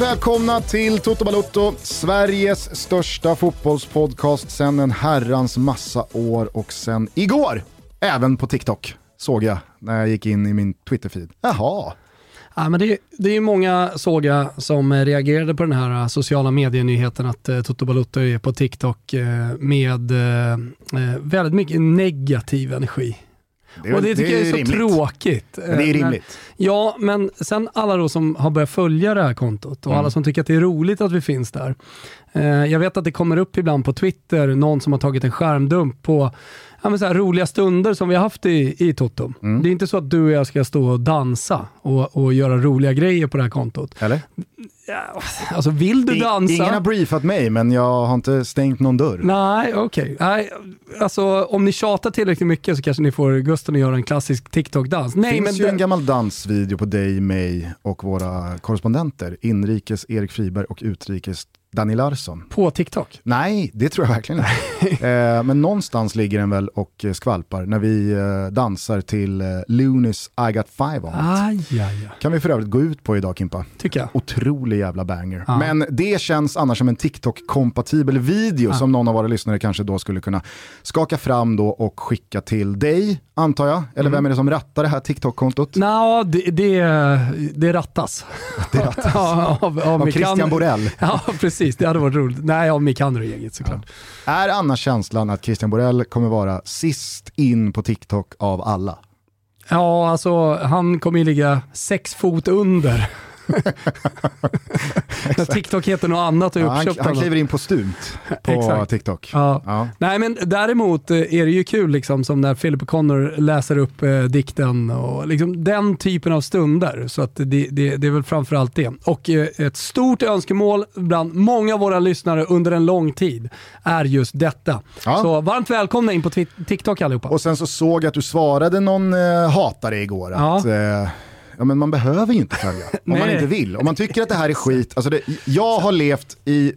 varmt välkomna till Toto Balotto, Sveriges största fotbollspodcast sedan en herrans massa år och sen igår, även på TikTok, såg jag när jag gick in i min Twitter-feed. Jaha, Ja, men det, det är många såg jag som reagerade på den här äh, sociala medienyheten att eh, Toto Balotto är på TikTok eh, med eh, eh, väldigt mycket negativ energi det, och det tycker är jag är så rimligt. tråkigt. Men det är Eh, rimligt. Ja, men sen alla då som har börjat följa det här kontot och Mm. alla som tycker att det är roligt att vi finns där. Eh, jag vet att det kommer upp ibland på Twitter, någon som har tagit en skärmdump på ja, men så här, roliga stunder som vi har haft i, i Toto. Mm. Det är inte så att du och jag ska stå och dansa och, och göra roliga grejer på det här kontot. Eller? Ja, alltså vill du dansa? Ingen har briefat mig, men jag har inte stängt någon dörr. Nej, okej. Nej, Alltså om ni tjatar tillräckligt mycket så kanske ni får Gusten att göra en klassisk TikTok-dans. Det Nej, finns men ju en gammal dansvideo på dig, mig och våra korrespondenter. Inrikes Erik Friberg och utrikes Danny Larsson. på TikTok? Nej, det tror jag verkligen inte. eh, men någonstans ligger den väl och eh, skvalpar när vi eh, dansar till eh, Loonies I got five on it. Aj, aj, aj. Kan vi för övrigt gå ut på idag Kimpa. Tycker jag. Otrolig jävla banger. Ja. Men det känns annars som en TikTok-kompatibel video som någon av våra lyssnare kanske då skulle kunna skaka fram då och skicka till dig, antar jag. Eller Mm. vem är det som rattar det här TikTok-kontot? Nå, det, det, det rattas. Det rattas. ja, av, av, Av Christian Borell. Ja, precis. Det hade varit roligt. Nej, av Mikander och gänget såklart. Är annars känslan att Christian Borell kommer vara sist in på TikTok av alla? Ja, alltså han kommer ju ligga sex fot under. När TikTok heter något annat och är Ja, han, uppköpt. han något. kliver in på stumt på. TikTok. Ja. Ja. Nej men däremot eh, är det ju kul liksom som när Philip O'Connor läser upp eh, dikten och liksom den typen av stunder. Så att det, det, det är väl framförallt det. Och eh, ett stort önskemål bland många av våra lyssnare under en lång tid är just detta. Ja. Så varmt välkomna in på TikTok allihopa. Och sen så såg jag att du svarade någon eh, hatare igår att eh, ja, men man behöver ju inte följa om man inte vill. Om man tycker att det här är skit, alltså det, jag har levt i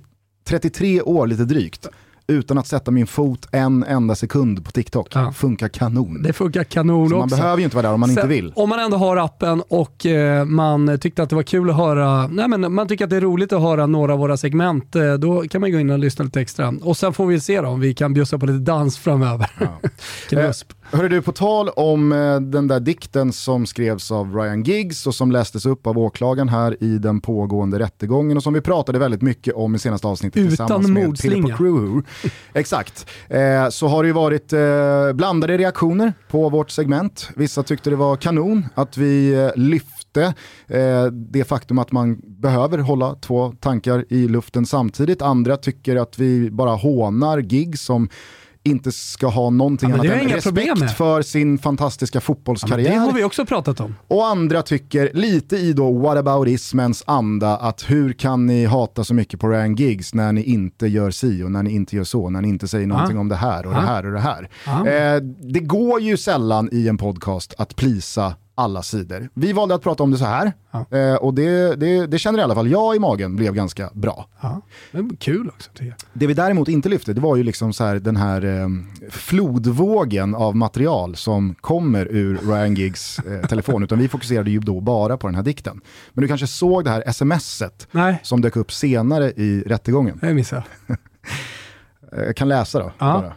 33 år lite drygt utan att sätta min fot en enda sekund på TikTok. Ja. Funkar kanon. det funkar kanon så man också. behöver ju inte vara där om man inte Sen, vill. Om man ändå har appen och eh, man tyckte att det var kul att höra, nej men man tycker att det är roligt att höra några av våra segment, eh, då kan man gå in och lyssna lite extra. Och sen får vi se då om vi kan bjussa på lite dans framöver. Knusp. Hörru du, på tal om eh, den där dikten som skrevs av Ryan Giggs och som lästes upp av åklagaren här i den pågående rättegången och som vi pratade väldigt mycket om i senaste avsnittet Utan tillsammans med. Filippo Kruhu. Exakt. Eh, så har det ju varit eh, blandade reaktioner på vårt segment. Vissa tyckte det var kanon att vi lyfte eh, det faktum att man behöver hålla två tankar i luften samtidigt. Andra tycker att vi bara hånar Giggs som inte ska ha någonting Ja, annat än respekt för sin fantastiska Ja, fotbollskarriär. det har vi också pratat om. Och andra tycker lite i då whataboutismens anda att hur kan ni hata så mycket på Ryan Giggs när ni inte gör si och när ni inte gör så, när ni inte säger någonting Ja. om det här och Ja. det här och det här. Ja. Eh, det går ju sällan i en podcast att plisa alla sidor. Vi valde att prata om det så här Ja. eh, och det, det, det känner i alla fall jag i magen blev ganska bra. Ja. Kul också tycker jag. Det vi däremot inte lyfte, det var ju liksom så här, den här eh, flodvågen av material som kommer ur Ryan Giggs eh, telefon, utan vi fokuserade ju då bara på den här dikten. Men du kanske såg det här smset Nej, som dök upp senare i rättegången. det missade jag. Eh, Jag kan läsa då. Ja. Bara,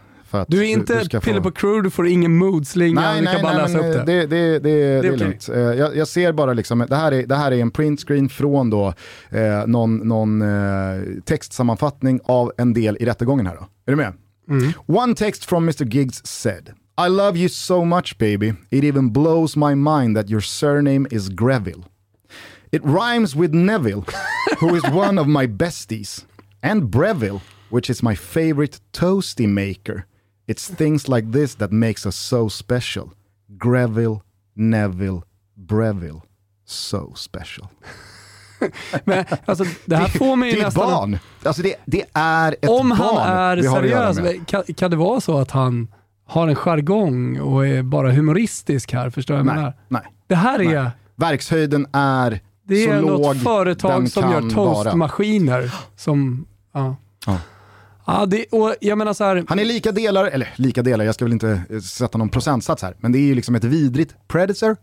Du är inte ska få- Philip och Crew, du får ingen moodslinga, Nej, du nej, kan bara nej, läsa upp eh, det. det, det, det, det, är lugnt. Eh, Jag, jag ser bara liksom, det här är, det här är en printscreen från då eh, någon, någon eh, textsammanfattning av en del i rättegången här då. Är du med? Mm. One text from Mr Giggs said I love you so much baby, it even blows my mind that your surname is Greville. It rhymes with Neville, who is one of my besties, and Breville, which is my favorite toasty maker. It's things like this that makes us so special. Greville, Neville, Breville. So special. Men, alltså, det här får mig det är ett barn. Alltså det, det är ett Om barn han är seriös, kan, kan det vara så att han har en jargong och är bara humoristisk här? Förstår jag menar? Nej, nej. Det här är, Nej. Verkshöjden är det så är låg något företag som gör toastmaskiner. Som, ja. Ja. Ja, det, och jag menar så här, Han är lika delar, eller lika delar, jag ska väl inte eh, sätta någon procentsats här, men det är ju liksom ett vidrigt predator,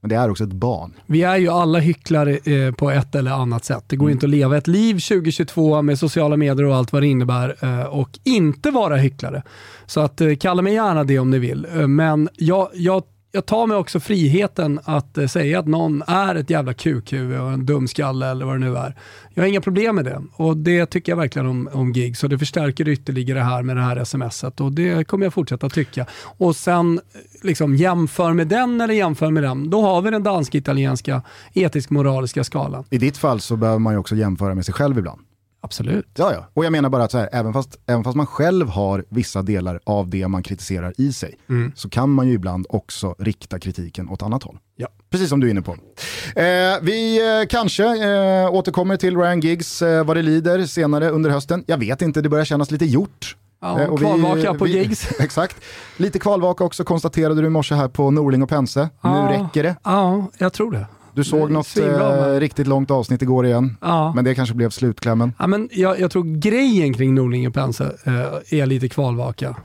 men det är också ett barn. vi är ju alla hycklare eh, på ett eller annat sätt. Det går Mm. inte att leva ett liv 2022 med sociala medier och allt vad det innebär eh, och inte vara hycklare. Så att eh, kalla mig gärna det om ni vill. Eh, men jag, jag, jag tar mig också friheten att eh, säga att någon är ett jävla kukhuvud och en dumskalle eller vad det nu är. Jag har inga problem med det och det tycker jag verkligen om, om gig så det förstärker ytterligare det här med det här smset och det kommer jag fortsätta tycka. Och sen eh, liksom jämför med den eller jämför med den, då har vi den dansk-italienska etisk-moraliska skalan. I ditt fall så behöver man ju också jämföra med sig själv ibland. Absolut. Ja, ja. Och jag menar bara att så här, även, fast, även fast man själv har vissa delar av det man kritiserar i sig, så kan man ju ibland också rikta kritiken åt annat håll. Ja. Precis som du är inne på. Eh, vi eh, kanske eh, återkommer till Ryan Giggs eh, vad det lider senare under hösten. Jag vet inte, det börjar kännas lite gjort. Ja, Eh, och vi- kvalvaka på vi- gigs. Exakt. Lite kvalvaka också konstaterade du i morse här på Norling och Pense. Ja. Nu räcker det. Ja, jag tror det. Du såg något eh, men- riktigt långt avsnitt igår igen. Ja. Men det kanske blev slutklämmen. Ja, men jag, jag tror grejen kring Norling och Pense eh, är lite kvalvaka.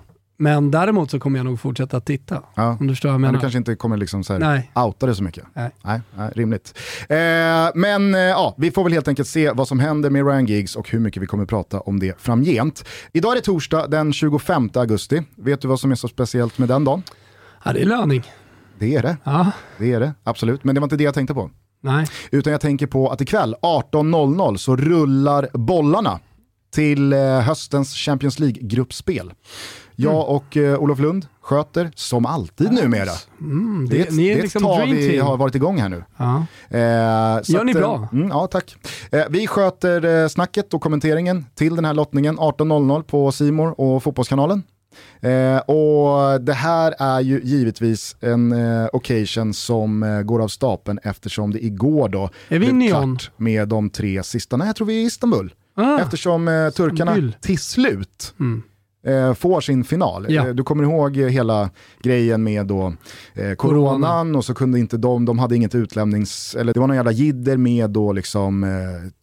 Men däremot så kommer jag nog fortsätta att titta. Ja. Om du förstår vad jag Men menar. du kanske inte kommer liksom så här Nej. outa det så mycket. Nej. Nej, nej rimligt. Eh, men eh, ja, vi får väl helt enkelt se vad som händer med Ryan Giggs och hur mycket vi kommer prata om det framgent. Idag är det torsdag den 25 augusti. Vet du vad som är så speciellt med den dagen? Ja, det är löning. Det är det, Ja, det är det, absolut. Men det var inte det jag tänkte på. nej. Utan jag tänker på att ikväll 18.00 så rullar bollarna till eh, höstens Champions League-gruppspel. Jag och eh, Olof Lund sköter, som alltid numera, Mm, det, det, är ett, det är liksom ett tag vi team. har varit igång här nu. Ja. Eh, Gör ni att, eh, bra. Mm, ja, tack. Eh, vi sköter snacket och kommenteringen till den här lottningen 18.00 på Simor och Fotbollskanalen. Eh, och det här är ju givetvis en eh, occasion som eh, går av stapeln eftersom det igår då Är vi blev klart med de tre sista. Nej, jag tror vi är i Istanbul. Ah, Eftersom eh, turkarna till slut Mm. Eh, får sin final. Ja. Eh, du kommer ihåg hela grejen med då, eh, coronan och så kunde inte de, de hade inget utlämnings, eller det var någon jävla jidder med då liksom eh,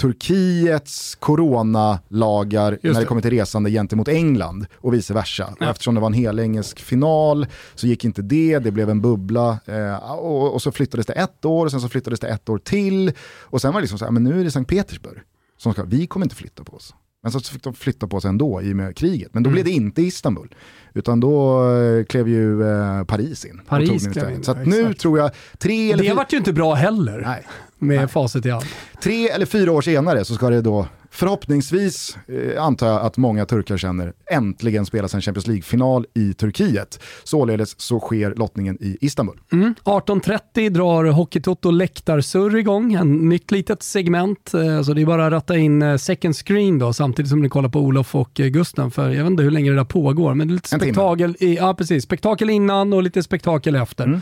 Turkiets coronalagar när det det. kommer till resande gentemot England och vice versa. Och eftersom det var en hel engelsk final så gick inte det, det blev en bubbla eh, och, och så flyttades det ett år och sen så flyttades det ett år till och sen var det liksom så här, men nu är det Sankt Petersburg som ska, vi kommer inte flytta på oss. Men så fick de flytta på sig ändå i och med kriget. Men då blev det inte Istanbul. Utan då eh, klev ju eh, Paris in. Paris klev in, Så nu exakt. tror jag, tre eller, Det fyra, vart ju inte bra heller nej, med facit i hand. tre eller fyra år senare så ska det då förhoppningsvis, eh, antar jag att många turkar känner, äntligen spelas en Champions League-final i Turkiet. Således så sker lottningen i Istanbul. Mm. 18.30 drar Hockeytoto läktarsurr igång, en nytt litet segment. Eh, Så det är bara att ratta in eh, second screen då, samtidigt som ni kollar på Olof och eh, Gusten. För jag vet inte hur länge det där pågår, men det är lite spektakel, i, ja, precis, spektakel innan och lite spektakel efter. Mm.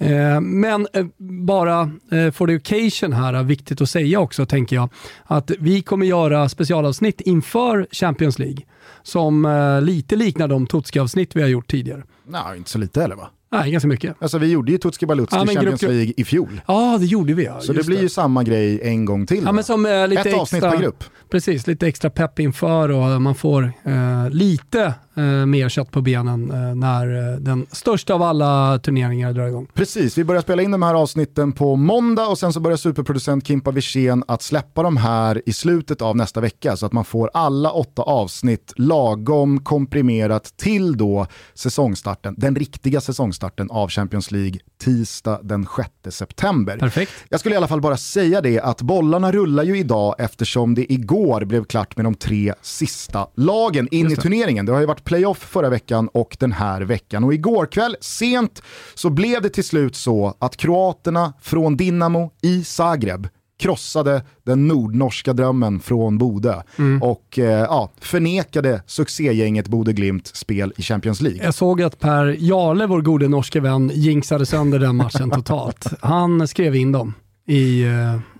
Eh, Men eh, bara eh, for the occasion här, är viktigt att säga också tänker jag, att vi kommer göra specialavsnitt inför Champions League som lite liknar de Tutski-avsnitt vi har gjort tidigare. Nej, inte så lite eller va? Nej, ganska mycket. Alltså vi gjorde ju Tutski Balutski Ja, Champions grupp- League i fjol. Ja, det gjorde vi ja. Så det blir ju samma grej en gång till. Ja, men som eh, lite Ett extra, avsnitt per grupp. Precis, lite extra pepp inför och man får eh, lite eh, mer kött på benen eh, när eh, den största av alla turneringar drar igång. Precis, vi börjar spela in de här avsnitten på måndag och sen så börjar superproducent Kimpa Wirsén att släppa de här i slutet av nästa vecka så att man får alla åtta avsnitt lagom komprimerat till då säsongstarten, den riktiga säsongstarten av Champions League tisdag den 6 september. Perfekt. Jag skulle i alla fall bara säga det att bollarna rullar ju idag eftersom det igår blev klart med de tre sista lagen in i turneringen. Det har ju varit playoff förra veckan och den här veckan. Och igår kväll, sent, så blev det till slut så att kroaterna från Dinamo i Zagreb krossade den nordnorska drömmen från Bodö och eh, ja, förnekade succégänget Bodö Glimt spel i Champions League. Jag såg att Per Jarle, vår gode norske vän, jinxade sönder den matchen totalt. Han skrev in dem i, eh, i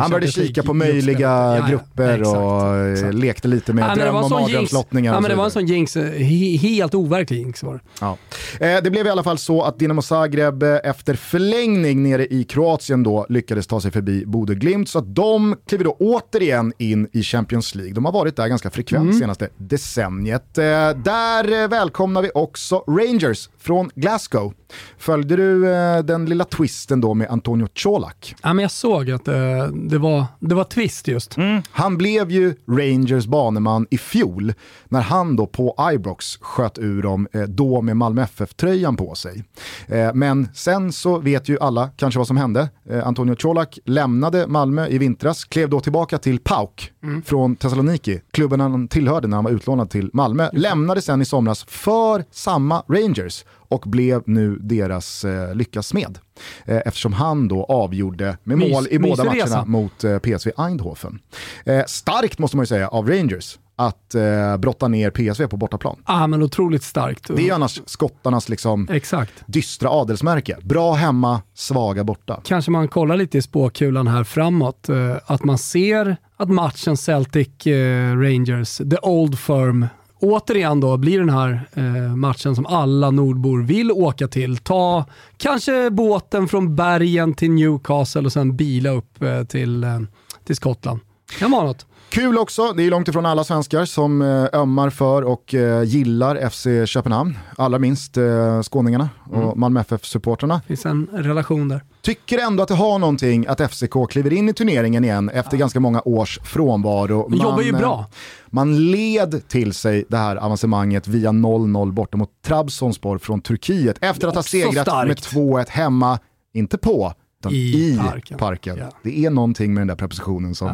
Han började kika på möjliga. Ja, ja, grupper exakt, och eh, exakt. lekte lite med Ja, dröm och mardrömslottningar Ja, men det var en sån jinx, eh, he, helt overklig jinx var det. Ja. Eh, det blev i alla fall så att Dinamo Zagreb efter förlängning nere i Kroatien då lyckades ta sig förbi Bodø Glimt så att de kliver då återigen in i Champions League. De har varit där ganska frekvent Mm. senaste decenniet. Eh, där välkomnar vi också Rangers från Glasgow. Följde du eh, den lilla twisten då med Antonio Colak? Ja, men jag såg att det, var, det var twist just. Han blev ju Rangers baneman i fjol när han då på Ibrox sköt ur dem, eh, då med Malmö FF-tröjan på sig. Eh, men sen så vet ju alla kanske vad som hände. Eh, Antonio Colak lämnade Malmö i vintras, klev då tillbaka till PAOK från Thessaloniki, klubben han tillhörde när han var utlånad till Malmö. Lämnade sen i somras för samma Rangers och blev nu deras eh, lyckas smed. Eh, eftersom han då avgjorde med Mys- mål i båda resa. matcherna mot eh, PSV Eindhoven. Eh, starkt måste man ju säga av Rangers att eh, brotta ner PSV på bortaplan. Ah, men otroligt starkt. Det är ju annars skottarnas liksom Exakt. dystra adelsmärke. Bra hemma, svaga borta. Kanske man kollar lite i spåkulan här framåt. eh, Att man ser att matchen Celtic eh, Rangers, the old firm, återigen då blir den här eh, matchen som alla nordbor vill åka till. Ta kanske båten från bergen till Newcastle och sen bila upp eh, till, eh, till Skottland. Kan vara något. Kul också, det är långt ifrån alla svenskar som eh, ömmar för och eh, gillar FC Köpenhamn. Allra minst eh, skåningarna och Malmö FF-supporterna. finns en relation där. Tycker ändå att det har någonting att FCK kliver in i turneringen igen efter ganska många års frånvaro. De jobbar ju bra. Man led till sig det här avancemanget via 0-0 borta mot Trabzonspor från Turkiet efter att ha segrat starkt. med 2-1 hemma, inte på, utan I i, parken. parken. Ja. Det är någonting med den där prepositionen som,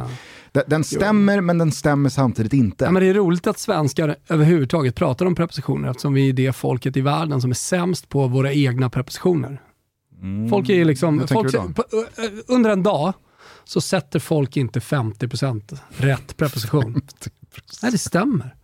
Ja. den, stämmer, stämmer men den stämmer samtidigt inte. Ja, men det är roligt att svenskar överhuvudtaget pratar om prepositioner eftersom vi är det folket i världen som är sämst på våra egna prepositioner. Folk är liksom, folk, på, under en dag så sätter folk inte 50% rätt preposition. Nej, det stämmer.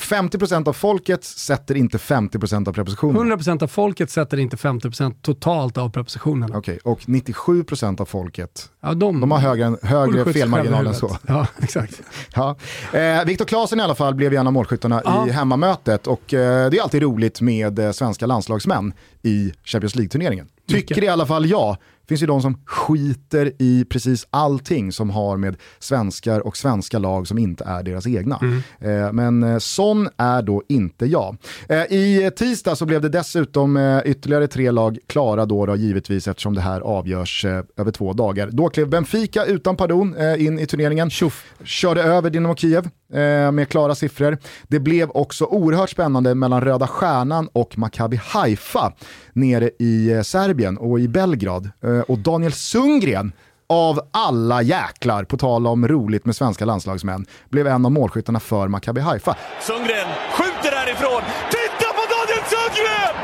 50% av folket sätter inte 50% av prepositionen. 100% av folket sätter inte 50% totalt av prepositionerna. Okej, och 97% av folket, Ja, de, de har högre, högre felmarginal än så. Ja, exakt. Ja. Eh, Viktor Claesson i alla fall blev ju en av målskyttarna Ja. i hemmamötet och eh, det är alltid roligt med eh, svenska landslagsmän i Champions League-turneringen. Tycker i alla fall jag. Finns ju de som skiter i precis allting som har med svenskar och svenska lag som inte är deras egna. Mm. Eh, men eh, sån är då inte jag. Eh, I tisdag så blev det dessutom ytterligare tre lag klara då, då givetvis eftersom det här avgörs över två dagar. Då klev Benfica utan pardon in i turneringen. Körde över Dynamo Kiev med klara siffror. Det blev också oerhört spännande mellan Röda Stjärnan och Maccabi Haifa nere i Serbien och i Belgrad. Eh, och Daniel Sundgren av alla jäklar, på tal om roligt med svenska landslagsmän, blev en av målskyttarna för Maccabi Haifa. Sundgren skjuter därifrån. Titta på Daniel Sundgren!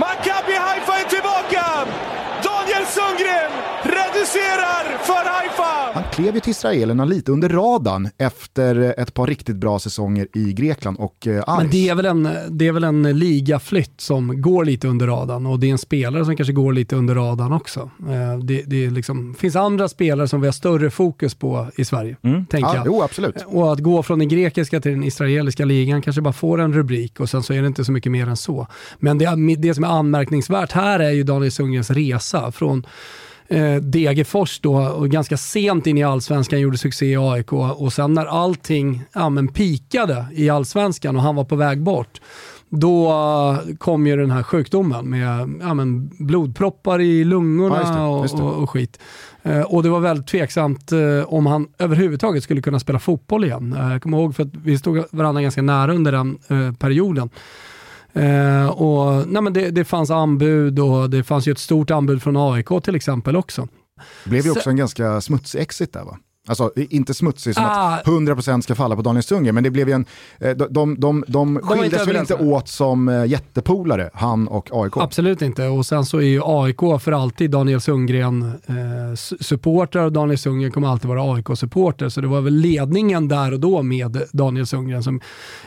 Maccabi Haifa är tillbaka! Daniel Sundgren reducerar för Haifa! Han klev ju till israelerna lite under radarn efter ett par riktigt bra säsonger i Grekland och eh, Aris. Men det är, väl en, det är väl en ligaflytt som går lite under radarn och det är en spelare som kanske går lite under radarn också. Eh, Det, det är liksom, finns andra spelare som vi har större fokus på i Sverige, tänker ja, jag. Jo, absolut. Och att gå från den grekiska till den israeliska ligan kanske bara får en rubrik och sen så är det inte så mycket mer än så. Men det, det som är anmärkningsvärt här är ju Daniel Sundgrens resa från eh, Degerfors då och ganska sent in i allsvenskan gjorde succé i AIK och sen när allting ja, men pikade i allsvenskan och han var på väg bort då eh, kom ju den här sjukdomen med ja, men blodproppar i lungorna Ja, just det, just det. Och, och, skit. Eh, och det var väldigt tveksamt eh, om han överhuvudtaget skulle kunna spela fotboll igen. Eh, jag kommer ihåg för att vi stod varandra ganska nära under den perioden. Eh, och, nej, men det, det fanns anbud och det fanns ju ett stort anbud från AIK till exempel också. Det blev ju Så- också en ganska smutsig exit där va? Alltså inte smutsig som Ah. att 100% ska falla på Daniel Sundgren, men det blev ju en, eh, de, de, de, de skildes väl inte åt som eh, jättepolare, han och AIK. Absolut inte. Och sen så är ju AIK för alltid Daniel Sundgren eh, och Daniel Sundgren kommer alltid vara AIK-supporter. Så det var väl ledningen där och då med Daniel Sundgren som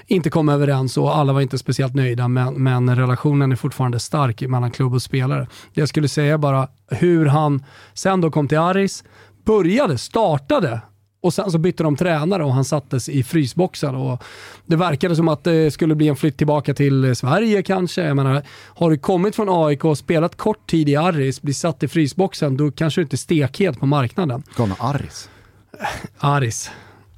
inte kom överens och alla var inte speciellt nöjda. Men, men relationen är fortfarande stark mellan klubb och spelare. Jag skulle säga bara hur han sen då kom till Aris, började, startade och sen så bytte de tränare och han sattes i frysboxen. Och det verkade som att det skulle bli en flytt tillbaka till Sverige kanske. Jag menar, har du kommit från AIK och spelat kort tid i Aris, blir satt i frysboxen, då kanske du inte är stekhet på marknaden. Galna Arris. Aris.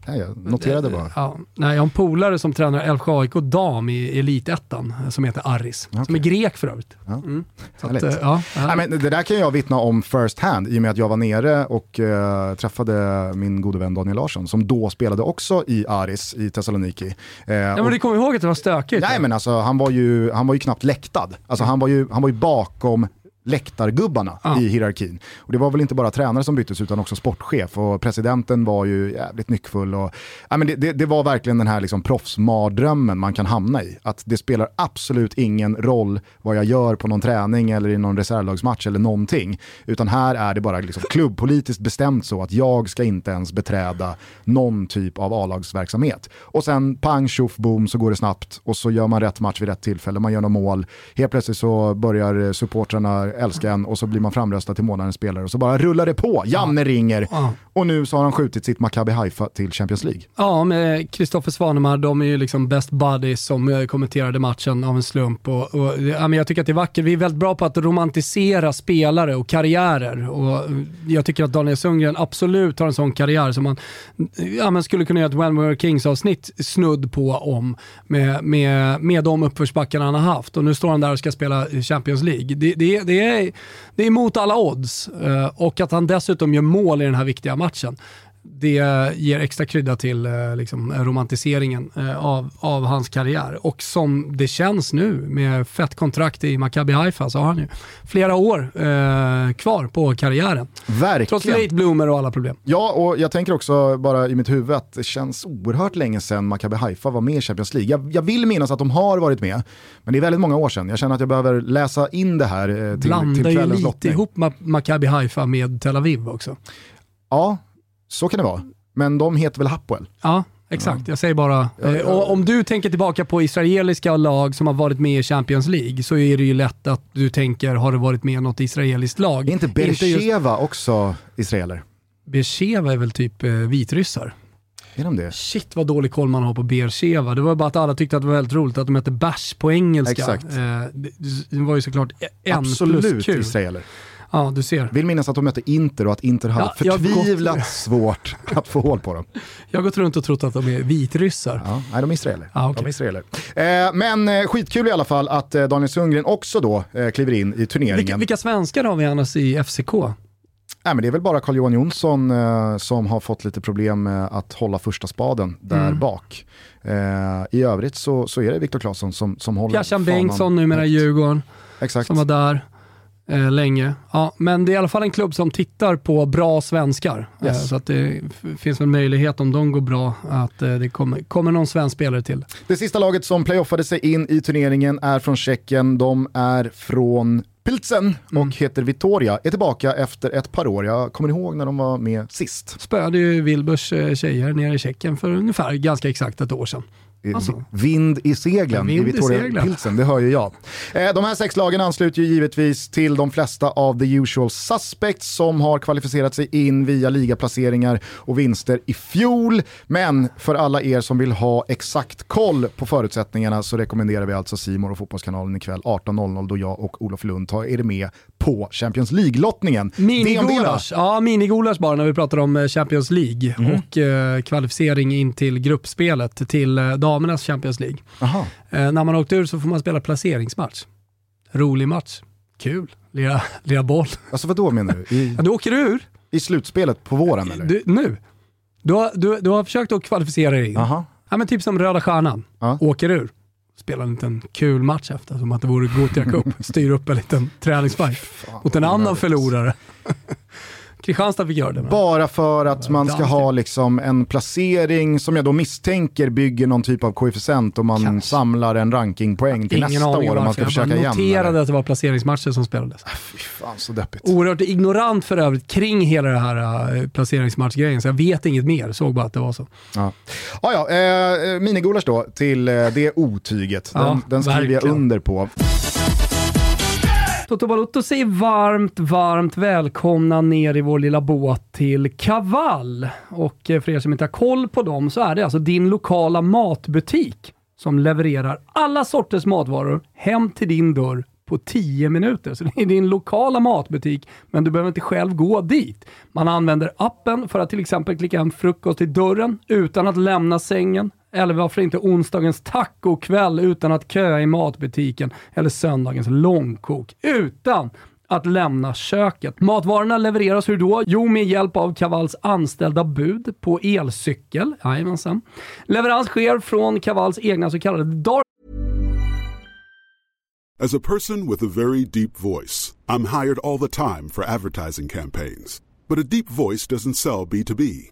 Nej, jag noterade bara. Ja, nej, jag har en polare som tränar Älvsjö AIK dam i Elitettan som heter Aris. Som är grek för övrigt. Ja. Mm. Att, eh, ja, Nej, men det där kan jag vittna om first hand i och med att jag var nere och eh, träffade min gode vän Daniel Larsson som då spelade också i Aris i Thessaloniki. Eh, ja, men du kommer ihåg att det var stökigt? Nej men alltså han var ju, han var ju knappt läktad. Alltså han var ju, han var ju bakom läktargubbarna Ja. i hierarkin. Och det var väl inte bara tränare som byttes utan också sportchef och presidenten var ju jävligt nyckfull. Och, ja, men det, det, det var verkligen den här liksom proffsmardrömmen man kan hamna i. Att det spelar absolut ingen roll vad jag gör på någon träning eller i någon reservlagsmatch eller någonting. Utan här är det bara liksom klubbpolitiskt bestämt så att jag ska inte ens beträda någon typ av A-lagsverksamhet. Och sen pang tjoff boom så går det snabbt och så gör man rätt match vid rätt tillfälle, man gör några mål. Helt plötsligt så börjar supportrarna älska en och så blir man framröstad till månadens spelare och så bara rullar det på. Janne ringer och nu så har han skjutit sitt Maccabi Haifa till Champions League. Ja, med Kristoffer Svanemar, de är ju liksom best buddies som kommenterade matchen av en slump. Och, och, ja, men jag tycker att det är vackert. Vi är väldigt bra på att romantisera spelare och karriärer. Och jag tycker att Daniel Sundgren absolut har en sån karriär som man ja, men skulle kunna göra ett When We Were Kings-avsnitt snudd på om med, med, med de uppförsbackarna han har haft. Och nu står han där och ska spela i Champions League. Det, det, det, är, det är mot alla odds. Eh, och att han dessutom gör mål i den här viktiga matchen det ger extra krydda till eh, liksom, romantiseringen eh, av, av hans karriär. Och som det känns nu med fett kontrakt i Maccabi Haifa så har han ju flera år eh, kvar på karriären. Trots Verkligen. late bloomer och alla problem. Ja, och jag tänker också bara i mitt huvud att det känns oerhört länge sedan Maccabi Haifa var med i Champions League. Jag, jag vill minnas att de har varit med, men det är väldigt många år sedan. Jag känner att jag behöver läsa in det här eh, till, till Blandar ju kvällens lite lottning. ihop Ma- Maccabi Haifa med Tel Aviv också. Ja, så kan det vara. Men de heter väl Hapoel? Ja, exakt. Jag säger bara, Ja, ja. eh, och om du tänker tillbaka på israeliska lag som har varit med i Champions League så är det ju lätt att du tänker, har det varit med något israeliskt lag? Är inte Inte just- Bercheva också israeler? Beersheva är väl typ eh, vitryssar? Är de det? Shit vad dålig koll man har på Beersheva. Det var bara att alla tyckte att det var väldigt roligt att de hette Bärs på engelska. Exakt. Eh, det, var ju såklart en plus Absolut kul. israeler. Ja, du ser. Vill minnas att de mötte Inter och att Inter hade Ja, har gått- förtvivlat svårt att få hål på dem. Jag har gått runt och trott att de är vitryssar. Ja, nej, de är israeler. Ah, okej. de är israeler. Eh, men eh, skitkul i alla fall att eh, Daniel Sundgren också då eh, kliver in i turneringen. Vilka, vilka svenskar har vi annars i FCK? Nej, men det är väl bara Carl-Johan Jonsson eh, som har fått lite problem med att hålla första spaden där Mm. bak. Eh, I övrigt så, så är det Viktor Claesson som, som håller fanan Bengtsson, numera i. Djurgården, Exakt. som var där eh, länge. Ja, men det är i alla fall en klubb som tittar på bra svenskar. Yes. Eh, så att det finns en möjlighet om de går bra att eh, det kommer, kommer någon svensk spelare till. Det sista laget som playoffade sig in i turneringen är från Tjeckien. De är från Pilsen och Mm. heter Vitoria. Är tillbaka efter ett par år. Jag kommer ihåg när de var med sist. Spöade ju Wilburs eh, tjejer nere i Tjeckien för ungefär ganska exakt ett år sedan. Alltså. Vind i seglen Vind i seglen. Pilsen, det hör ju jag. Eh, de här sex lagen ansluter ju givetvis till de flesta av the usual suspects som har kvalificerat sig in via ligaplaceringar och vinster i fjol. Men för alla er som vill ha exakt koll på förutsättningarna så rekommenderar vi alltså Simor och Fotbollskanalen ikväll 18.00 då jag och Olof Lund tar er med på Champions League-lottningen. Minigulasch, ja minigulasch bara när vi pratar om eh, Champions League Mhm. och eh, kvalificering in till gruppspelet till eh, damernas Champions League. Eh, när man åkt ur så får man spela placeringsmatch. Rolig match. Kul. Lira, lira boll. Alltså vad då menar du? I, Ja, du åker ur I slutspelet på våren eller? du, nu. Du har, du, du har försökt att kvalificera dig in. Aha. Ja, men typ som Röda Stjärnan. Ja. Åker ur. Spelar en liten kul match efter, som att det vore Gothia Cup. Styr upp en liten träningsfight mot en annan förlorare. Kristianstad fick göra det. Bara för att man ska ha liksom en placering som jag då misstänker bygger någon typ av koefficient och man Kanske. samlar en rankingpoäng till Ingen nästa år om man ska Jag försöka igen. noterade eller? att det var placeringsmatcher som spelades. Fy fan så deppigt. Oerhört ignorant för övrigt kring hela det här uh, placeringsmatchgrejen, så jag vet inget mer. Såg bara att det var så. Ja. Ah, ja, eh, minigulasch då till eh, det otyget. Den, Ja, den skriver jag under på. Toto Balotto säger varmt, varmt välkomna ner i vår lilla båt till Kaval. Och eh, för er som inte har koll på dem så är det alltså din lokala matbutik som levererar alla sorters matvaror hem till din dörr på 10 minuter. Så det är din lokala matbutik, men du behöver inte själv gå dit. Man använder appen för att till exempel klicka hem frukost till dörren utan att lämna sängen. Eller varför inte onsdagens tacokväll utan att köa i matbutiken. Eller söndagens långkok utan att lämna köket. Matvarorna levereras hur då? Jo, med hjälp av Kavals anställda bud på elcykel. Jajamensan. Leverans sker från Kavals egna så kallade dark As a person with a very deep voice, I'm hired all the time for advertising campaigns. But a deep voice doesn't sell B2B,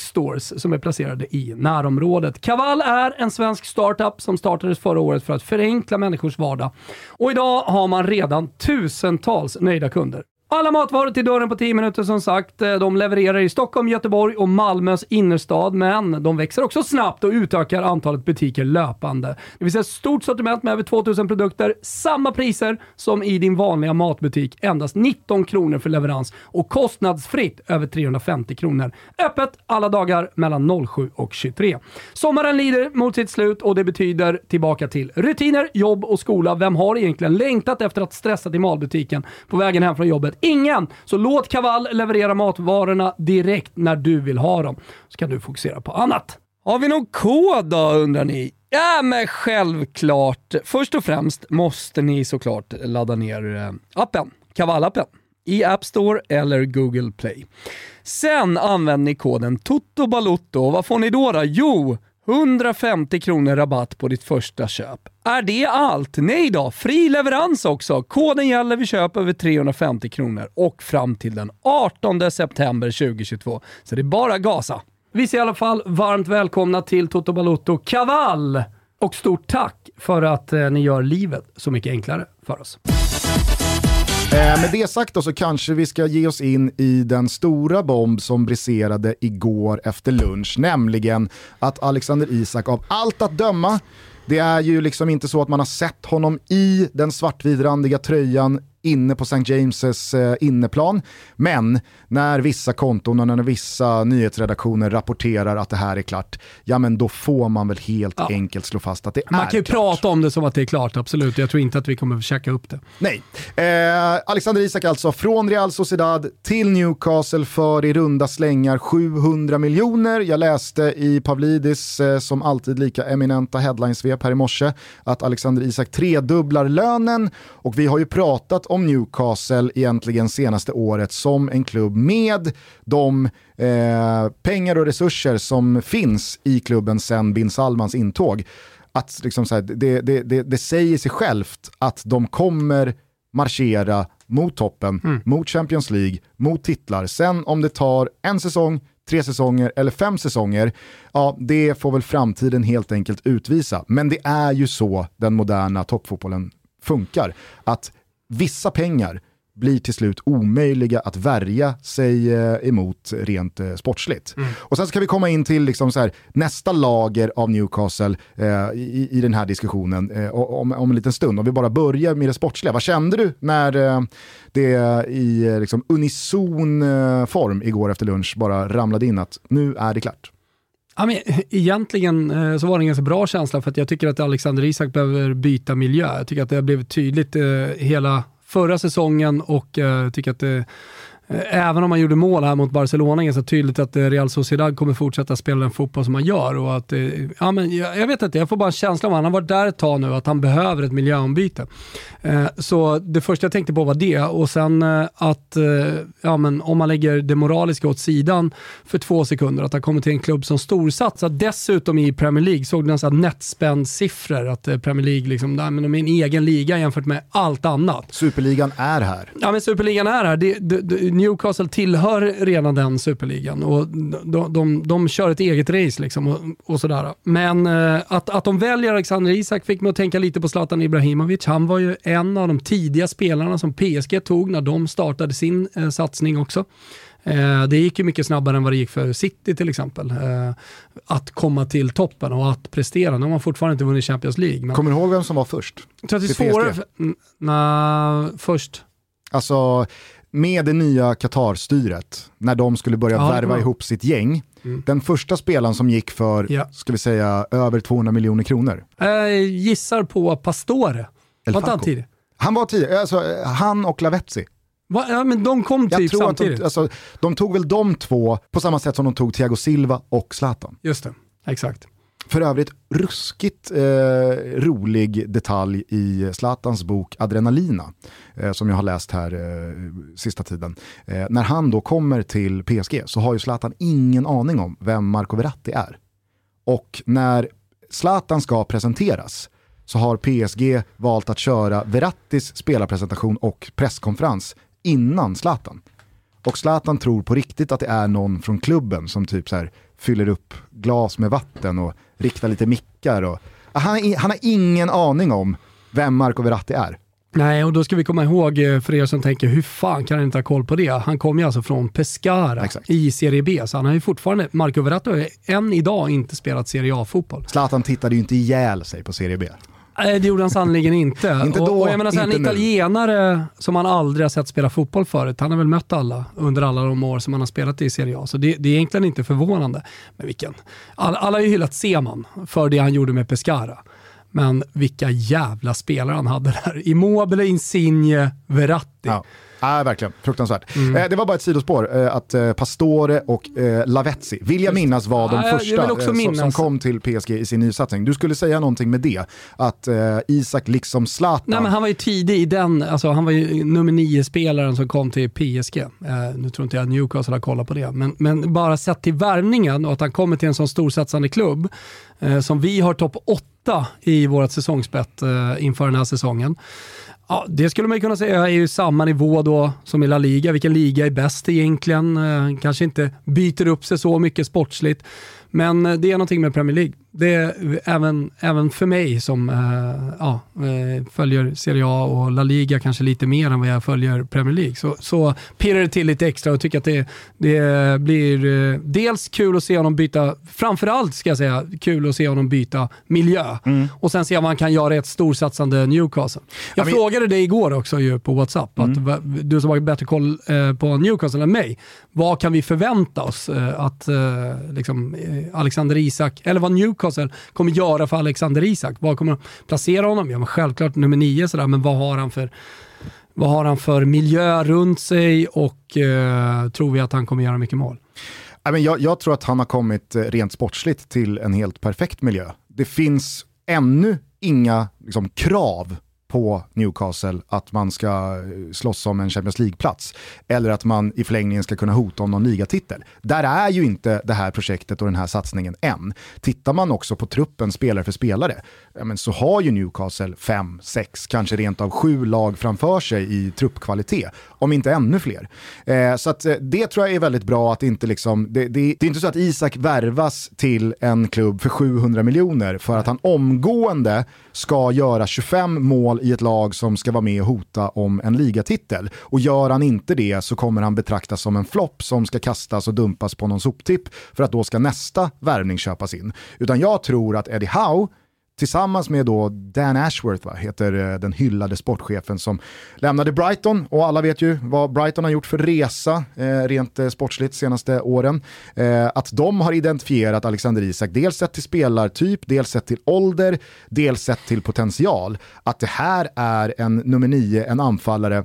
stores som är placerade i närområdet. Kaval är en svensk startup som startades förra året för att förenkla människors vardag. Och idag har man redan tusentals nöjda kunder. Alla matvaror till dörren på 10 minuter som sagt. Eh, de levererar i Stockholm, Göteborg och Malmös innerstad, men de växer också snabbt och utökar antalet butiker löpande. Det finns ett stort sortiment med över 2000 produkter, samma priser som i din vanliga matbutik. Endast 19 kronor för leverans och kostnadsfritt över 350 kronor. Öppet alla dagar mellan 07 och 23. Sommaren lider mot sitt slut och det betyder tillbaka till rutiner, jobb och skola. Vem har egentligen längtat efter att stressa till matbutiken på vägen hem från jobbet? Ingen! Så låt Kaval leverera matvarorna direkt när du vill ha dem. Så kan du fokusera på annat. Har vi någon kod då undrar ni? Ja men självklart. Först och främst måste ni såklart ladda ner eh, appen, Kaval-appen, i App Store eller Google Play. Sen använder ni koden TOTOBALOTTO och vad får ni då? då? Jo, 150 kronor rabatt på ditt första köp. Är det allt? Nej då, fri leverans också. Koden gäller vid köp över 350 kronor och fram till den 18 september 2022. Så det är bara gasa. Vi säger i alla fall varmt välkomna till Toto Balotto Kaval och stort tack för att eh, ni gör livet så mycket enklare för oss. Eh, med det sagt då så kanske vi ska ge oss in i den stora bomb som briserade igår efter lunch, nämligen att Alexander Isak av allt att döma, det är ju liksom inte så att man har sett honom i den svartvitrandiga tröjan inne på St. James' eh, inneplan. Men när vissa konton och när vissa nyhetsredaktioner rapporterar att det här är klart, ja men då får man väl helt Ja. enkelt slå fast att det Man är kan ju klart. prata om det som att det är klart, absolut. Jag tror inte att vi kommer att checka upp det. Nej. Eh, Alexander Isak alltså från Real Sociedad till Newcastle för i runda slängar 700 miljoner. Jag läste i Pavlidis, eh, som alltid lika eminenta headlinesvep här i morse, att Alexander Isak tredubblar lönen och vi har ju pratat om Newcastle egentligen senaste året som en klubb med de eh, pengar och resurser som finns i klubben sedan Bin Salmans intåg. Att liksom så här, det, det, det, det säger sig självt att de kommer marschera mot toppen, Mm. mot Champions League, mot titlar. Sen om det tar en säsong, tre säsonger eller fem säsonger, ja det får väl framtiden helt enkelt utvisa. Men det är ju så den moderna toppfotbollen funkar. Att vissa pengar blir till slut omöjliga att värja sig eh, emot rent eh, sportsligt. Och sen ska vi komma in till liksom så här, nästa lager av Newcastle eh, i, i den här diskussionen eh, om, om en liten stund. Om vi bara börjar med det sportsliga. Vad kände du när eh, det i eh, liksom, unison form igår efter lunch bara ramlade in att nu är det klart? Ja, men, eh, egentligen eh, så var det en ganska bra känsla för att jag tycker att Alexander Isak behöver byta miljö. Jag tycker att det har blivit tydligt eh, hela förra säsongen och jag tycker att det Även om man gjorde mål här mot Barcelona, ganska tydligt att eh, Real Sociedad kommer fortsätta spela den fotboll som man gör. Och att, eh, ja, men jag, jag vet inte, jag får bara en känsla av att han har varit där ett tag nu, att han behöver ett miljöombyte. Eh, så det första jag tänkte på var det och sen eh, att eh, ja, men om man lägger det moraliska åt sidan för två sekunder, att han kommer till en klubb som storsatsar dessutom i Premier League. Såg du netspend-siffror, att eh, Premier League liksom, nej, men de är en egen liga jämfört med allt annat. Superligan är här. Ja men superligan är här. Det, det, det, Newcastle tillhör redan den superligan och de, de, de kör ett eget race liksom och, och sådär. Men eh, att, att de väljer Alexander Isak fick mig att tänka lite på Zlatan Ibrahimovic. Han var ju en av de tidiga spelarna som PSG tog när de startade sin eh, satsning också. Eh, det gick ju mycket snabbare än vad det gick för City till exempel. Eh, att komma till toppen och att prestera. De har fortfarande inte vunnit Champions League. Men Kommer du ihåg vem som var först? jag tror att det är svårare. för- Nej, först. Alltså med det nya Qatar-styret, när de skulle börja Ja, värva ihop sitt gäng. Mm. Den första spelaren som gick för, Ja. ska vi säga, över 200 miljoner kronor. Jag gissar på Pastore. Var inte han tidig? Han var tidig, alltså han och Lavezzi. Va? Ja, men de kom typ samtidigt. de, alltså, de tog väl de två på samma sätt som de tog Thiago Silva och Zlatan. Just det, exakt. För övrigt ruskigt eh, rolig detalj i Zlatans bok Adrenalina, eh, som jag har läst här eh, sista tiden. Eh, när han då kommer till PSG så har ju Zlatan ingen aning om vem Marco Verratti är. Och när Zlatan ska presenteras så har PSG valt att köra Verrattis spelarpresentation och presskonferens innan Zlatan. Och Zlatan tror på riktigt att det är någon från klubben som typ så här fyller upp glas med vatten och riktar lite mickar. Och, han, har i- han har ingen aning om vem Marco Verratti är. Nej, och då ska vi komma ihåg eh, för er som tänker, hur fan kan han inte ha koll på det? Han kom ju alltså från Pescara Exakt. i Serie B, så han har ju fortfarande, Marco Verratti har ju än idag inte spelat Serie A-fotboll. Zlatan tittade ju inte ihjäl sig på Serie B. Nej, det gjorde han sannerligen inte. Inte då, och, och jag menar, så här, en inte nu. italienare som man aldrig har sett spela fotboll förut, han har väl mött alla under alla de år som han har spelat i Serie A. Så det, det är egentligen inte förvånande. Men vilken, alla, alla har ju hyllat Seman för det han gjorde med Pescara. Men vilka jävla spelare han hade där. Immobile, Insigne, Verratti. Ja. Ja, verkligen. Fruktansvärt. Eh, det var bara ett sidospår eh, att eh, Pastore och eh, Lavezzi, vill jag minnas, var de Ja, första eh, som, som kom till PSG i sin nysatsning. Du skulle säga någonting med det, att eh, Isak liksom Zlatan, Nej, men han var ju tidig i den, alltså, han var ju nummer nio-spelaren som kom till PSG. Nu tror inte jag Newcastle har kollat på det, men, men bara sett till värvningen och att han kommer till en sån storsatsande klubb som vi har topp åtta i vårt säsongsbett inför den här säsongen. Ja, det skulle man ju kunna säga är ju samma nivå då som i La Liga. Vilken liga är bäst egentligen? Eh, kanske inte byter upp sig så mycket sportsligt. Men eh, det är någonting med Premier League. Det är även, även för mig som eh, ja, eh, följer Serie A och La Liga kanske lite mer än vad jag följer Premier League. Så, så pirrar det till lite extra och tycker att det, det blir eh, dels kul att se honom byta, framförallt ska jag säga, kul att se honom byta miljö. Och sen se om han kan göra ett storsatsande Newcastle. Jag Ja, men- frågade dig igår också ju på WhatsApp, att, va- du som har bättre koll på Newcastle än mig, vad kan vi förvänta oss att liksom, Alexander Isak, eller vad Newcastle kommer göra för Alexander Isak? Vad kommer de placera honom? Ja, men självklart nummer nio, sådär, men vad har han för vad har han för miljö runt sig och eh, tror vi att han kommer göra mycket mål? Jag, jag tror att han har kommit eh, rent sportsligt till en helt perfekt miljö. Det finns ännu inga liksom, krav på Newcastle att man ska eh, slåss om en Champions League-plats. Eller att man i förlängningen ska kunna hota om någon ligatitel. Där är ju inte det här projektet och den här satsningen än. Tittar man också på truppen spelare för spelare, ja, men så har ju Newcastle fem, sex, kanske rent av sju lag framför sig i truppkvalitet. Om inte ännu fler. Eh, så att, eh, det tror jag är väldigt bra att inte liksom, det, det, det är inte så att Isak värvas till en klubb för 700 miljoner för att han omgående ska göra 25 mål i ett lag som ska vara med och hota om en ligatitel. Och gör han inte det så kommer han betraktas som en flopp som ska kastas och dumpas på någon soptipp för att då ska nästa värvning köpas in. Utan jag tror att Eddie Howe tillsammans med då Dan Ashworth, va, heter eh, den hyllade sportchefen som lämnade Brighton och alla vet ju vad Brighton har gjort för resa eh, rent eh, sportsligt senaste åren. Eh, att de har identifierat Alexander Isak, dels sett till spelartyp, dels sett till ålder, dels sett till potential. Att det här är en nummer nio, en anfallare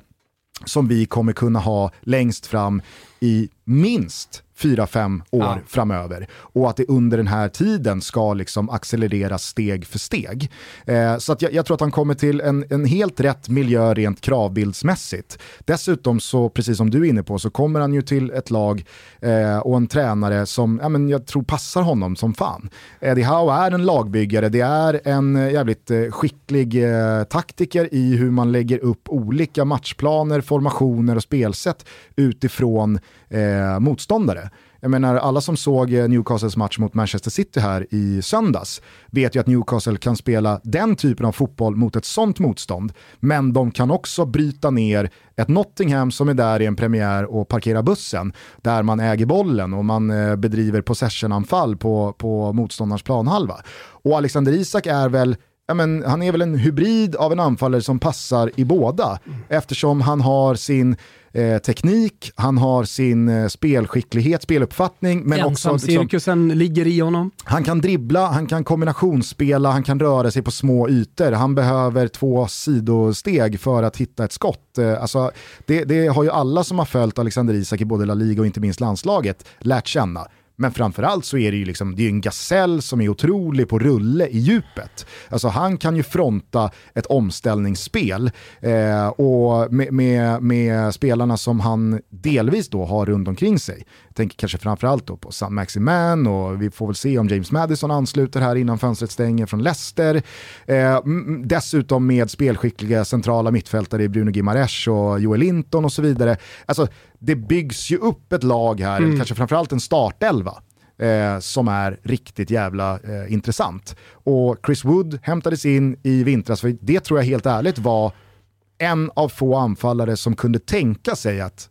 som vi kommer kunna ha längst fram i minst 4-5 år ja. framöver. Och att det under den här tiden ska liksom accelerera steg för steg. Eh, så att jag, jag, tror att han kommer till en, en helt rätt miljö rent kravbildsmässigt. Dessutom så, precis som du är inne på, så kommer han ju till ett lag eh, och en tränare som ja, men jag tror passar honom som fan. Eddie Howe är en lagbyggare, det är en eh, jävligt eh, skicklig eh, taktiker i hur man lägger upp olika matchplaner, formationer och spelsätt utifrån eh, motståndare. Jag menar, alla som såg eh, Newcastles match mot Manchester City här i söndags vet ju att Newcastle kan spela den typen av fotboll mot ett sånt motstånd. Men de kan också bryta ner ett Nottingham som är där i en premiär och parkerar bussen, där man äger bollen och man eh, bedriver possession-anfall på, på motståndarens planhalva. Och Alexander Isak är väl ja, men, han är väl en hybrid av en anfallare som passar i båda. Mm. Eftersom han har sin eh, teknik, han har sin eh, spelskicklighet, speluppfattning. Men Ensam också, liksom, cirkusen ligger i honom. Han kan dribbla, han kan kombinationsspela, han kan röra sig på små ytor. Han behöver två sidosteg för att hitta ett skott. Eh, alltså, det, det har ju alla som har följt Alexander Isak i både La Liga och inte minst landslaget lärt känna. Men framförallt så är det ju liksom, det är en gasell som är otrolig på rulle i djupet. Alltså han kan ju fronta ett omställningsspel eh, och med, med, med, spelarna som han delvis då har runt omkring sig. Tänker kanske framförallt då på Sam Maximan och vi får väl se om James Madison ansluter här innan fönstret stänger från Leicester. Eh, dessutom med spelskickliga centrala mittfältare i Bruno Gimares och Joel Linton och så vidare. Alltså det byggs ju upp ett lag här, mm. kanske framförallt en startelva. Eh, som är riktigt jävla eh, intressant. Och Chris Wood hämtades in i vintras, för det tror jag helt ärligt var en av få anfallare som kunde tänka sig att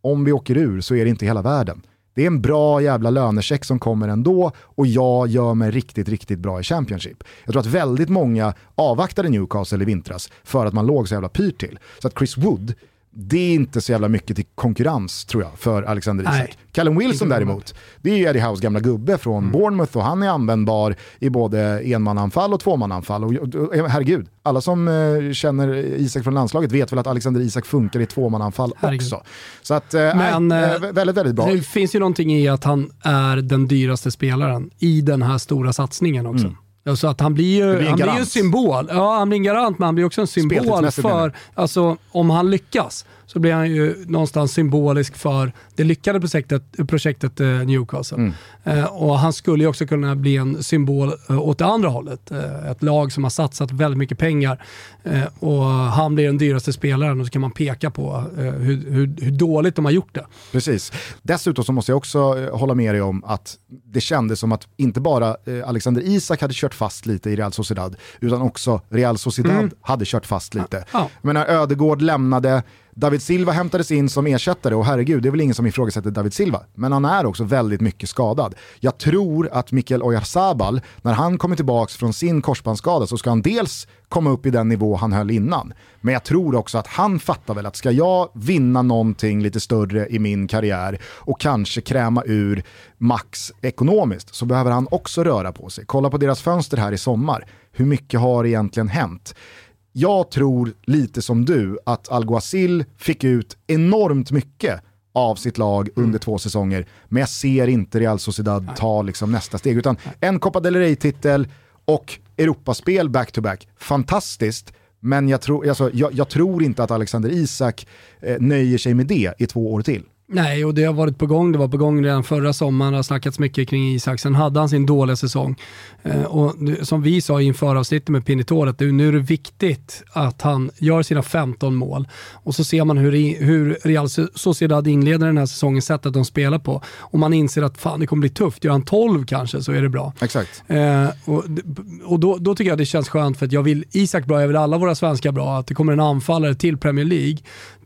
om vi åker ur så är det inte hela världen. Det är en bra jävla lönecheck som kommer ändå och jag gör mig riktigt, riktigt bra i Championship. Jag tror att väldigt många avvaktade Newcastle i vintras för att man låg så jävla pyrt till. Så att Chris Wood det är inte så jävla mycket till konkurrens tror jag för Alexander Isak. Nej. Callum Wilson däremot, det är ju Eddie Howes gamla gubbe från mm. Bournemouth och han är användbar i både enmananfall och tvåmananfall. Och, och, och, herregud, alla som uh, känner Isak från landslaget vet väl att Alexander Isak funkar i tvåmananfall också. Så att, uh, Men, nej, uh, väldigt, väldigt bra. Det finns ju någonting i att han är den dyraste spelaren i den här stora satsningen också. Mm. Alltså att han blir ju, blir han blir en symbol. Ja, han blir en garant, men han blir också en symbol för, alltså om han lyckas så blir han ju någonstans symbolisk för det lyckade projektet, projektet eh, Newcastle. Mm. Eh, och han skulle ju också kunna bli en symbol eh, åt det andra hållet. Eh, ett lag som har satsat väldigt mycket pengar eh, och han blir den dyraste spelaren och så kan man peka på hur, hur, hur, dåligt de har gjort det. Precis. Dessutom så måste jag också hålla med dig om att det kändes som att inte bara Alexander Isak hade kört fast lite i Real Sociedad, utan också Real Sociedad mm. hade kört fast lite. Ja. Jag menar, Ödegård lämnade, David Silva hämtades in som ersättare och herregud, det är väl ingen som ifrågasätter David Silva. Men han är också väldigt mycket skadad. Jag tror att Mikael Oyarzabal, när han kommer tillbaka från sin korsbandsskada så ska han dels komma upp i den nivå han höll innan. Men jag tror också att han fattar väl att ska jag vinna någonting lite större i min karriär och kanske kräma ur max ekonomiskt så behöver han också röra på sig. Kolla på deras fönster här i sommar. Hur mycket har egentligen hänt? Jag tror lite som du att Alguacil fick ut enormt mycket av sitt lag mm. under två säsonger, men jag ser inte Real Sociedad ta liksom nästa steg. Utan en Copa del Rey-titel och Europaspel back-to-back, fantastiskt, Men jag, tror, alltså, jag, jag tror inte att Alexander Isak eh, nöjer sig med det i två år till. Nej, och det har varit på gång. Det var på gång redan förra sommaren. Det har snackats mycket kring Isak. Sen hade han sin dåliga säsong. Eh, och som vi sa inför avsnittet med Pinitoret, nu är det viktigt att han gör sina 15 mål. Och så ser man hur, hur Real Sociedad inleder den här säsongen, sättet de spelar på. Och man inser att fan, det kommer bli tufft. Gör han 12 kanske så är det bra. Exakt. Eh, och och då, då tycker jag det känns skönt för att jag vill Isak bra, jag vill alla våra svenskar bra. Att det kommer en anfallare till Premier League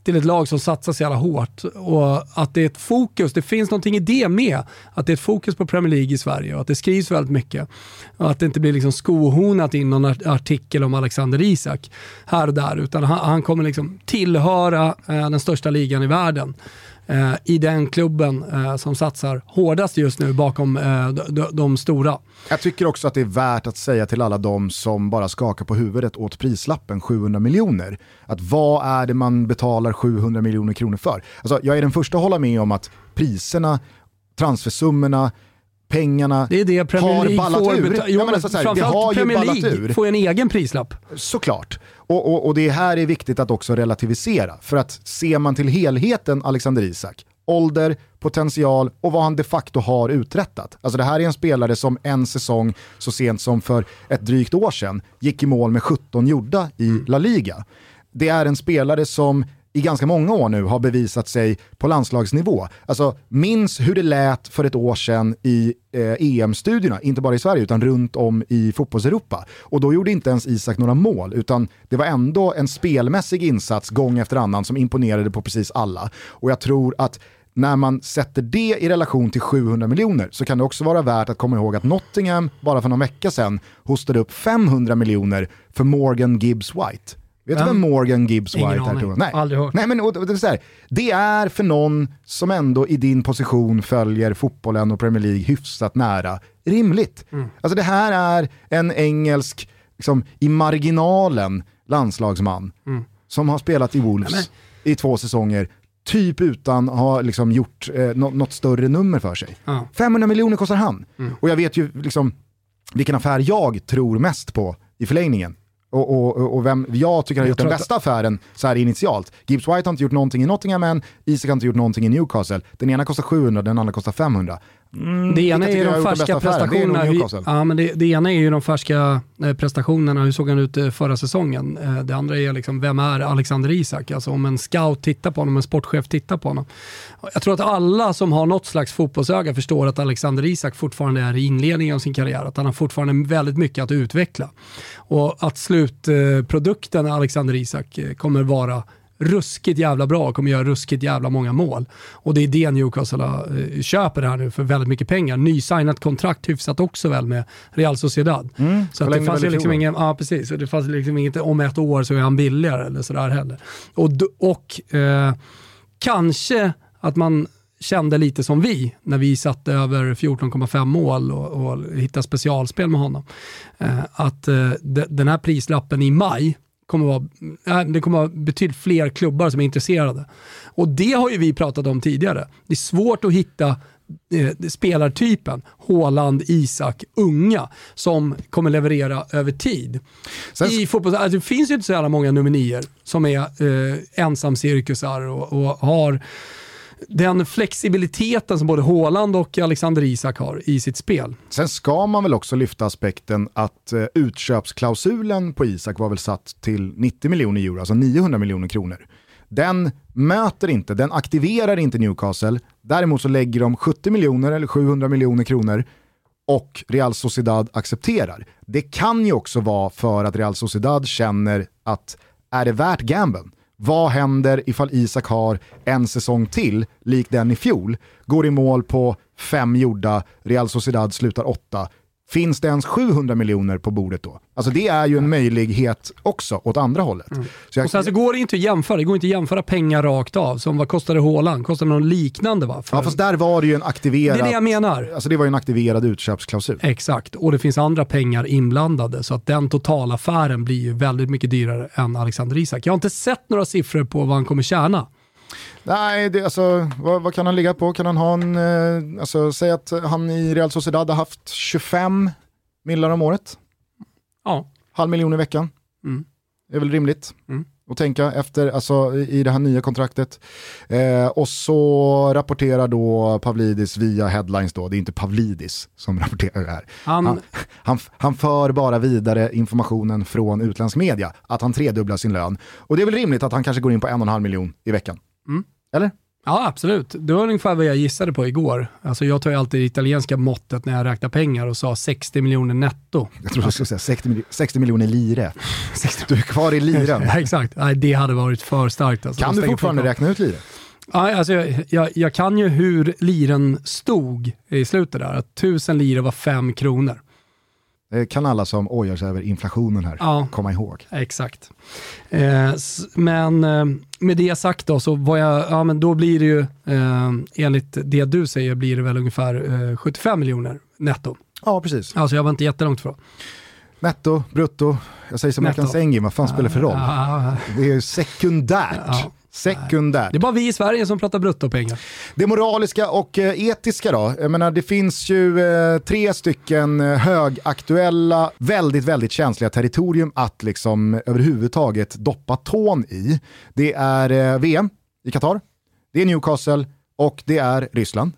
till ett lag som satsar så jävla hårt. Och att det är ett fokus, det finns någonting i det med. Att det är ett fokus på Premier League i Sverige och att det skrivs väldigt mycket. Och att det inte blir liksom skohornat in någon artikel om Alexander Isak här och där, utan han, han kommer liksom tillhöra eh, den största ligan i världen eh, i den klubben eh, som satsar hårdast just nu bakom eh, de, de, stora. Jag tycker också att det är värt att säga till alla de som bara skakar på huvudet åt prislappen 700 miljoner, att vad är det man betalar 700 miljoner kronor för? Alltså, jag är den första att hålla med om att priserna, transfersummorna, pengarna det är det Premier har ballat får ur. Jo, men alltså, här, det har Premier ju ballat League ur. får en egen prislapp. Såklart. Och, och, och det här är viktigt att också relativisera. För att ser man till helheten Alexander Isak, ålder, potential och vad han de facto har uträttat. Alltså det här är en spelare som en säsong så sent som för ett drygt år sedan gick i mål med 17 gjorda i La Liga. Det är en spelare som i ganska många år nu har bevisat sig på landslagsnivå. Alltså, minns hur det lät för ett år sedan i eh, EM-studierna, inte bara i Sverige utan runt om i fotbollseuropa. Och då gjorde inte ens Isak några mål, utan det var ändå en spelmässig insats gång efter annan som imponerade på precis alla. Och jag tror att när man sätter det i relation till 700 miljoner så kan det också vara värt att komma ihåg att Nottingham bara för någon vecka sedan hostade upp 500 miljoner för Morgan Gibbs White. Vet du vem Morgan Gibbs White är? Ingen Nej. Aldrig hört. Nej, men och, och, det, är så här, det är för någon som ändå i din position följer fotbollen och Premier League hyfsat nära rimligt. Mm. Alltså det här är en engelsk, liksom, i marginalen landslagsman mm. som har spelat i Wolves Nej, i två säsonger, typ utan att ha liksom, gjort eh, något, större nummer för sig. Ja. 500 miljoner kostar han. Mm. Och jag vet ju liksom, vilken affär jag tror mest på i förlängningen. Och, och, och vem jag tycker har gjort den bästa affären så här initialt. Gibbs White har inte gjort någonting i Nottingham än, Isak har inte gjort någonting i Newcastle. Den ena kostar 700, den andra kostar 500. Mm, det ena är de färska prestationerna. Ja, men det, det, ena är ju de färska eh, prestationerna, hur såg han ut eh, förra säsongen? Eh, det andra är liksom, vem är Alexander Isak? Alltså om en scout tittar på honom, en sportchef tittar på honom. Jag tror att alla som har något slags fotbollsöga förstår att Alexander Isak fortfarande är i inledningen av sin karriär, att han har fortfarande väldigt mycket att utveckla. Och att slutprodukten Alexander Isak kommer vara ruskigt jävla bra och kommer göra ruskigt jävla många mål. Och det är det Newcastle äh, köper här nu för väldigt mycket pengar. Nysignat kontrakt hyfsat också väl med Real Sociedad. Mm, så det fanns ju liksom ingen, ja, precis, det fanns liksom inget om ett år så är han billigare eller sådär heller. Och, och eh, kanske att man kände lite som vi när vi satte över 14,5 mål och, och hittade specialspel med honom. Eh, att eh, de, den här prislappen i maj kommer vara, det kommer vara betydligt fler klubbar som är intresserade. Och det har ju vi pratat om tidigare. Det är svårt att hitta eh, spelartypen Håland, Isak, unga som kommer leverera över tid. Sen, I fotboll, alltså, det finns ju inte så jävla många nummer nior som är eh, ensamcirkusar och, och har den flexibiliteten som både Håland och Alexander Isak har i sitt spel. Sen ska man väl också lyfta aspekten att eh, utköpsklausulen på Isak var väl satt till 90 miljoner euro, alltså 900 miljoner kronor. Den möter inte, den aktiverar inte Newcastle. Däremot så lägger de 70 miljoner eller 700 miljoner kronor och Real Sociedad accepterar. Det kan ju också vara för att Real Sociedad känner att är det värt gamblen? Vad händer ifall Isak har en säsong till, lik den i fjol, går i mål på fem gjorda, Real Sociedad slutar åtta, Finns det ens 700 miljoner på bordet då? Alltså det är ju en möjlighet också åt andra hållet. Mm. Så jag, och sen så går det inte att jämföra, det går inte att jämföra pengar rakt av. Som vad kostade Håland? Kostade något liknande va? För... Ja fast där var det ju en aktiverad... Det är det jag menar. Alltså det var ju en aktiverad utköpsklausul. Exakt, och det finns andra pengar inblandade. Så att den totalaffären blir ju väldigt mycket dyrare än Alexander Isak. Jag har inte sett några siffror på vad han kommer tjäna. Nej, det, alltså, vad, vad, kan han ligga på? Kan han ha en, eh, alltså, säg att han i Real Sociedad har haft 25 millar om året? Ja. Halv miljon i veckan? Mm. är väl rimligt Mm. att tänka efter, alltså i i det här nya kontraktet. Eh, och så rapporterar då Pavlidis via headlines då, det är inte Pavlidis som rapporterar det här. Han, Han, han, han för bara vidare informationen från utländsk media, att han tredubblar sin lön. Och det är väl rimligt att han kanske går in på en och en halv miljon i veckan. Mm. Eller? Ja, absolut. Det var ungefär vad jag gissade på igår. Alltså jag tar ju alltid det italienska måttet när jag räknar pengar och sa 60 miljoner netto. Jag tror jag skulle säga 60, mil- 60 miljoner lire. Du är kvar i liren. Ja, exakt. Nej, det hade varit för starkt. Alltså. Kan du fortfarande räkna ut lire? Ja, alltså jag, jag, jag kan ju hur liren stod i slutet där. Att tusen lire var fem kronor. Det kan alla som ojar sig över inflationen här Ja. komma ihåg. Exakt. Eh, men eh, med det sagt då, så var jag, ja, men då blir det ju, eh, enligt det du säger, blir det väl ungefär eh, 75 miljoner netto. Ja, precis. Alltså jag var inte jättelångt ifrån. Netto, brutto, jag säger som Netto. Sengin, vad fan spelar det för roll? Ja, Det är ju sekundärt. Sekundärt. det är bara vi i Sverige som pratar bruttopengar. Det moraliska och eh, etiska då? Jag menar, det finns ju eh, tre stycken eh, högaktuella, väldigt, väldigt känsliga territorium att liksom överhuvudtaget doppa tån i. Det är VM i Qatar, det är Newcastle och det är Ryssland.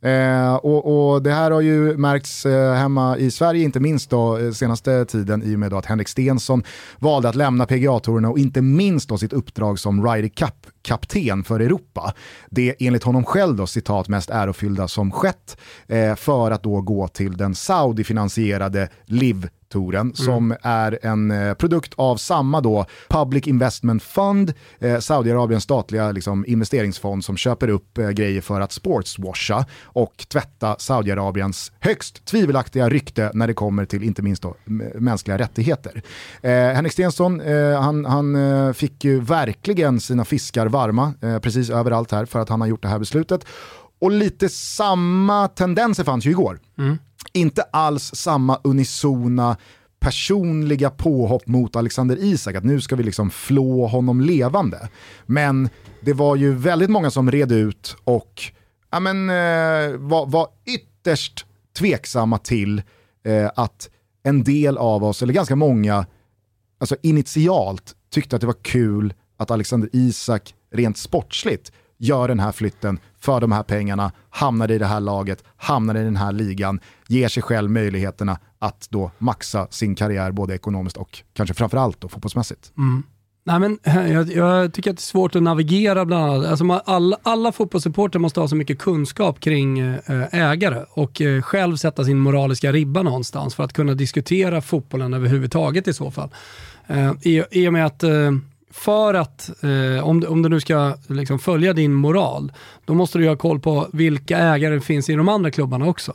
Eh, och, och det här har ju märkts eh, hemma i Sverige, inte minst då eh, senaste tiden i och med att Henrik Stensson valde att lämna PGA-tourerna och inte minst då sitt uppdrag som Ryder Cup-kapten för Europa. Det enligt honom själv då citat mest ärofyllda som skett eh, för att då gå till den Saudi-finansierade LIV touren som är en eh, produkt av samma då Public Investment Fund, eh, Saudiarabiens statliga liksom, investeringsfond som köper upp eh, grejer för att sportswasha och tvätta Saudiarabiens högst tvivelaktiga rykte när det kommer till inte minst då, mänskliga rättigheter. Eh, Henrik Stensson, eh, han, han eh, fick ju verkligen sina fiskar varma eh, precis överallt här för att han har gjort det här beslutet. Och lite samma tendenser fanns ju igår inte alls samma unisona personliga påhopp mot Alexander Isak, att nu ska vi liksom flå honom levande. Men det var ju väldigt många som red ut och ja, men, eh, var, var ytterst tveksamma till eh, att en del av oss, eller ganska många, alltså initialt tyckte att det var kul att Alexander Isak rent sportsligt gör den här flytten för de här pengarna, hamnar i det här laget, hamnar i den här ligan, ger sig själv möjligheterna att då maxa sin karriär både ekonomiskt och kanske framförallt då fotbollsmässigt. Mm. Nej, men, eh, jag, jag tycker att det är svårt att navigera bland annat. Alltså, man, alla, alla fotbollssupporter måste ha så mycket kunskap kring eh, ägare och eh, själv sätta sin moraliska ribba någonstans för att kunna diskutera fotbollen överhuvudtaget i så fall. Eh, i, I och med att eh, för att, eh, om, du- om du nu ska liksom, följa din moral, då måste du ha koll på vilka ägare det finns i de andra klubbarna också.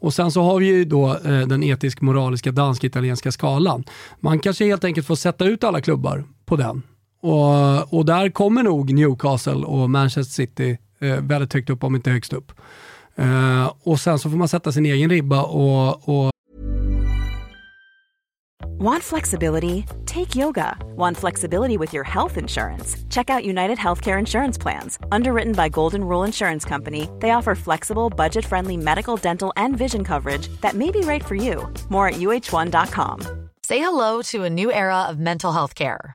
Och sen så har vi ju då eh, den etisk-moraliska dansk-italienska skalan. Man kanske helt enkelt får sätta ut alla klubbar på den. Och, och där kommer nog Newcastle och Manchester City eh, väldigt högt upp, om inte högst upp. Eh, och sen så får man sätta sin egen ribba och, och Want flexibility? Take yoga. Want flexibility with your health insurance? Check out United Healthcare Insurance Plans. Underwritten by Golden Rule Insurance Company, they offer flexible, budget friendly medical, dental, and vision coverage that may be right for you. More at uh1.com. Say hello to a new era of mental health care.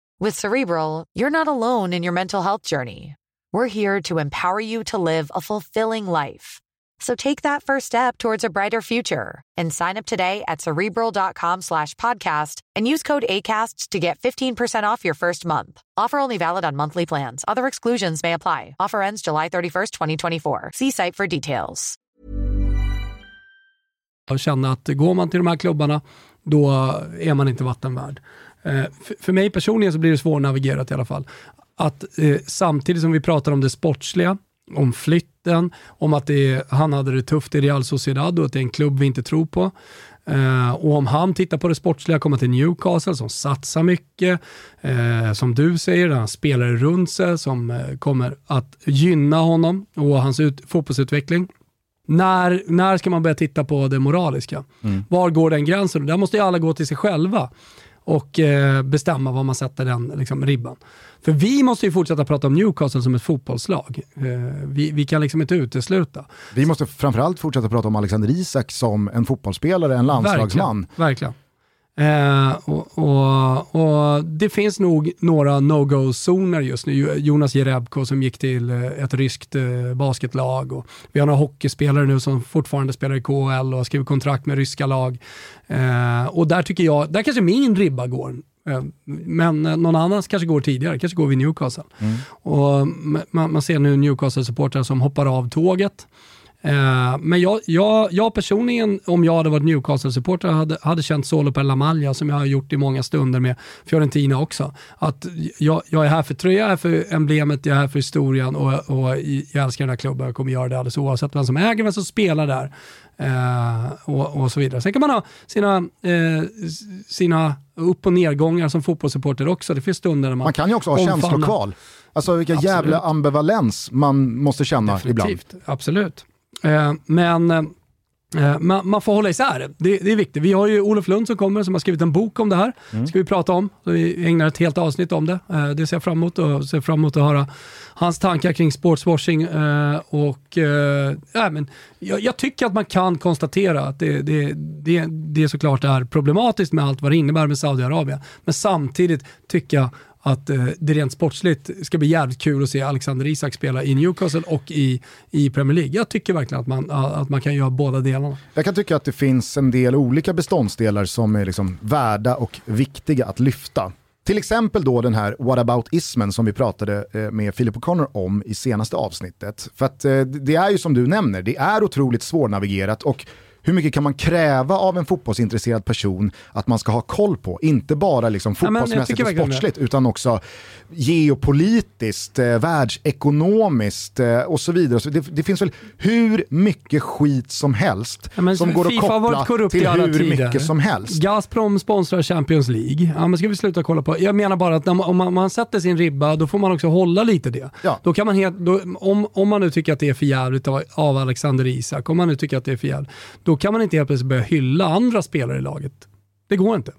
With Cerebral, you're not alone in your mental health journey. We're here to empower you to live a fulfilling life. So take that first step towards a brighter future and sign up today at cerebral.com slash podcast and use code ACAST to get 15% off your first month. Offer only valid on monthly plans. Other exclusions may apply. Offer ends July 31st, 2024. See site for details. och känna att går man till de här klubbarna, då är man inte vattenvärd. Eh, för, mig personligen så blir det svårnavigerat i alla fall. Att eh, samtidigt som vi pratar om det sportsliga, om flytten, om att är, han hade det tufft i Real Sociedad och att det är en klubb vi inte tror på, Eh, och om han tittar på det sportsliga, kommer till Newcastle som satsar mycket, eh, som du säger, han spelare runt sig som eh, kommer att gynna honom och hans ut, fotbollsutveckling. När, när ska man börja titta på det moraliska? Mm. Var går den gränsen? Där måste ju alla gå till sig själva och eh, bestämma var man sätter den liksom, ribban. För vi måste ju fortsätta prata om Newcastle som ett fotbollslag. Eh, vi, vi kan liksom inte utesluta. Vi måste framförallt fortsätta prata om Alexander Isak som en fotbollsspelare, en landslagsman. Verkligen. verkligen. Eh, och, och, och, Det finns nog några no-go-zoner just nu. Jonas Jerebko som gick till eh, ett ryskt eh, basketlag. Och vi har några hockeyspelare nu som fortfarande spelar i KHL och har skrivit kontrakt med ryska lag. Eh, och där tycker jag, där kanske min ribba går. Eh, men någon annan kanske går tidigare, kanske går vid Newcastle. Mm. Och man, man ser nu Newcastle-supportrar som hoppar av tåget. Eh, men jag, jag, jag personligen, om jag hade varit Newcastle-supporter, hade, hade känt solo per La Maglia som jag har gjort i många stunder med Fiorentina också. Att jag, jag är här för tröja, jag är här för emblemet, jag är här för historien och, och jag älskar den här klubben. Jag kommer göra det alldeles oavsett vem som äger, vem som spelar där. Eh, och, och, så vidare. Sen kan man ha sina, eh, sina upp och nedgångar som fotbollssupporter också. Det finns stunder när man Man kan ju också ha omfamnar. känslokval. Alltså vilka Absolut. jävla ambivalens man måste känna Definitivt. ibland. Absolut. Eh, men eh, man, man, får hålla isär det. det. Det är viktigt. Vi har ju Olof Lund som kommer som har skrivit en bok om det här. Mm. ska vi prata om. Så vi ägnar ett helt avsnitt om det. Eh, det ser jag fram emot och ser fram emot att höra hans tankar kring sportswashing. Eh, och, eh, ja, men jag, jag, tycker att man kan konstatera att det, det, det, det såklart är problematiskt med allt vad det innebär med Saudiarabien. Men samtidigt tycker jag att eh, det rent sportsligt ska bli jävligt kul att se Alexander Isak spela i Newcastle och i, i Premier League. Jag tycker verkligen att man, att man kan göra båda delarna. Jag kan tycka att det finns en del olika beståndsdelar som är liksom värda och viktiga att lyfta. Till exempel då den här whataboutismen som vi pratade eh, med Philip O'Connor om i senaste avsnittet. För att eh, det är ju som du nämner, det är otroligt svårnavigerat och hur mycket kan man kräva av en fotbollsintresserad person att man ska ha koll på? Inte bara liksom fotbollsmässigt ja, och sportsligt utan också geopolitiskt, eh, världsekonomiskt eh, och så vidare. Så det, det, finns väl hur mycket skit som helst ja, som går FIFA att koppla till hur tider. mycket som helst. Gazprom sponsrar Champions League. Ja, men ska vi sluta kolla på? Jag menar bara att man, om man, man, sätter sin ribba, då får man också hålla lite det. Ja. Då kan man helt, då, om, om man nu tycker att det är för jävligt av, av Alexander Isak, om man nu tycker att det är för jävligt, då kan man inte helt plötsligt börja hylla andra spelare i laget. Det går inte.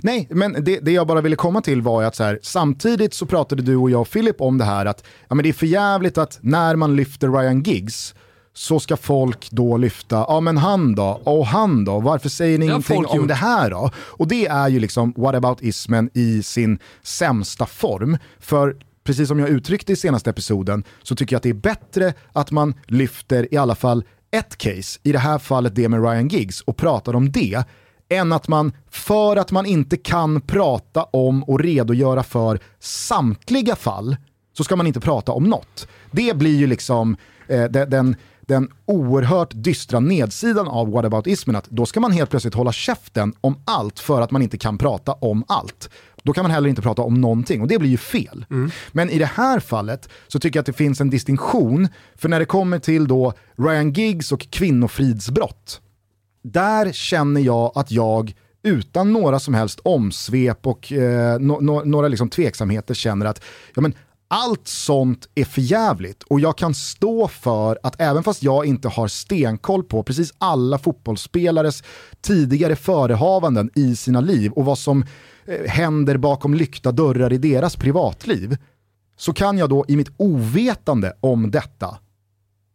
Nej, men det, det, jag bara ville komma till var att så här, samtidigt så pratade du och jag och Philip om det här att ja, men det är för jävligt att när man lyfter Ryan Giggs så ska folk då lyfta, ja men han då, och han då, varför säger ni ingenting om gjort. det här då? Och det är ju liksom whataboutismen i sin sämsta form. För precis som jag uttryckte i senaste episoden så tycker jag att det är bättre att man lyfter i alla fall ett case, i det här fallet det med Ryan Giggs, och pratar om det, än att man, för att man inte kan prata om och redogöra för samtliga fall, så ska man inte prata om något. Det blir ju liksom eh, den, den, den oerhört dystra nedsidan av whataboutismen, att då ska man helt plötsligt hålla käften om allt för att man inte kan prata om allt. Då kan man heller inte prata om någonting och det blir ju fel. Men i det här fallet så tycker jag att det finns en distinktion, för när det kommer till då Ryan Giggs och kvinnofridsbrott, där känner jag att jag utan några som helst omsvep och eh, no, no, några liksom tveksamheter känner att ja, men allt sånt är förjävligt och jag kan stå för att även fast jag inte har stenkoll på precis alla fotbollsspelares tidigare förehavanden i sina liv och vad som Eh, händer bakom lyckta dörrar i deras privatliv, så kan jag då i mitt ovetande om detta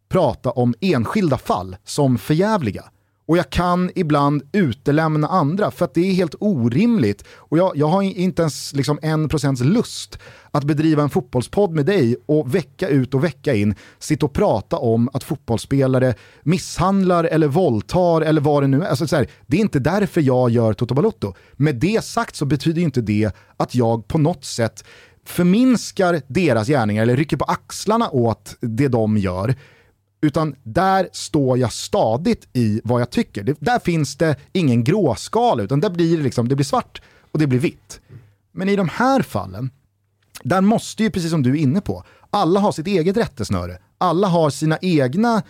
prata om enskilda fall som förjävliga. Och jag kan ibland utelämna andra för att det är helt orimligt. Och jag, jag har inte ens liksom en procents lust att bedriva en fotbollspodd med dig och vecka ut och vecka in sitta och prata om att fotbollsspelare misshandlar eller våldtar eller vad det nu är. Alltså, så här, det är inte därför jag gör Toto Balotto. Med det sagt så betyder inte det att jag på något sätt förminskar deras gärningar eller rycker på axlarna åt det de gör. Utan där står jag stadigt i vad jag tycker. Det, där finns det ingen gråskala, utan där blir det, liksom, det blir svart och det blir vitt. Men i de här fallen, där måste ju, precis som du är inne på, alla ha sitt eget rättesnöre. Alla har sina egna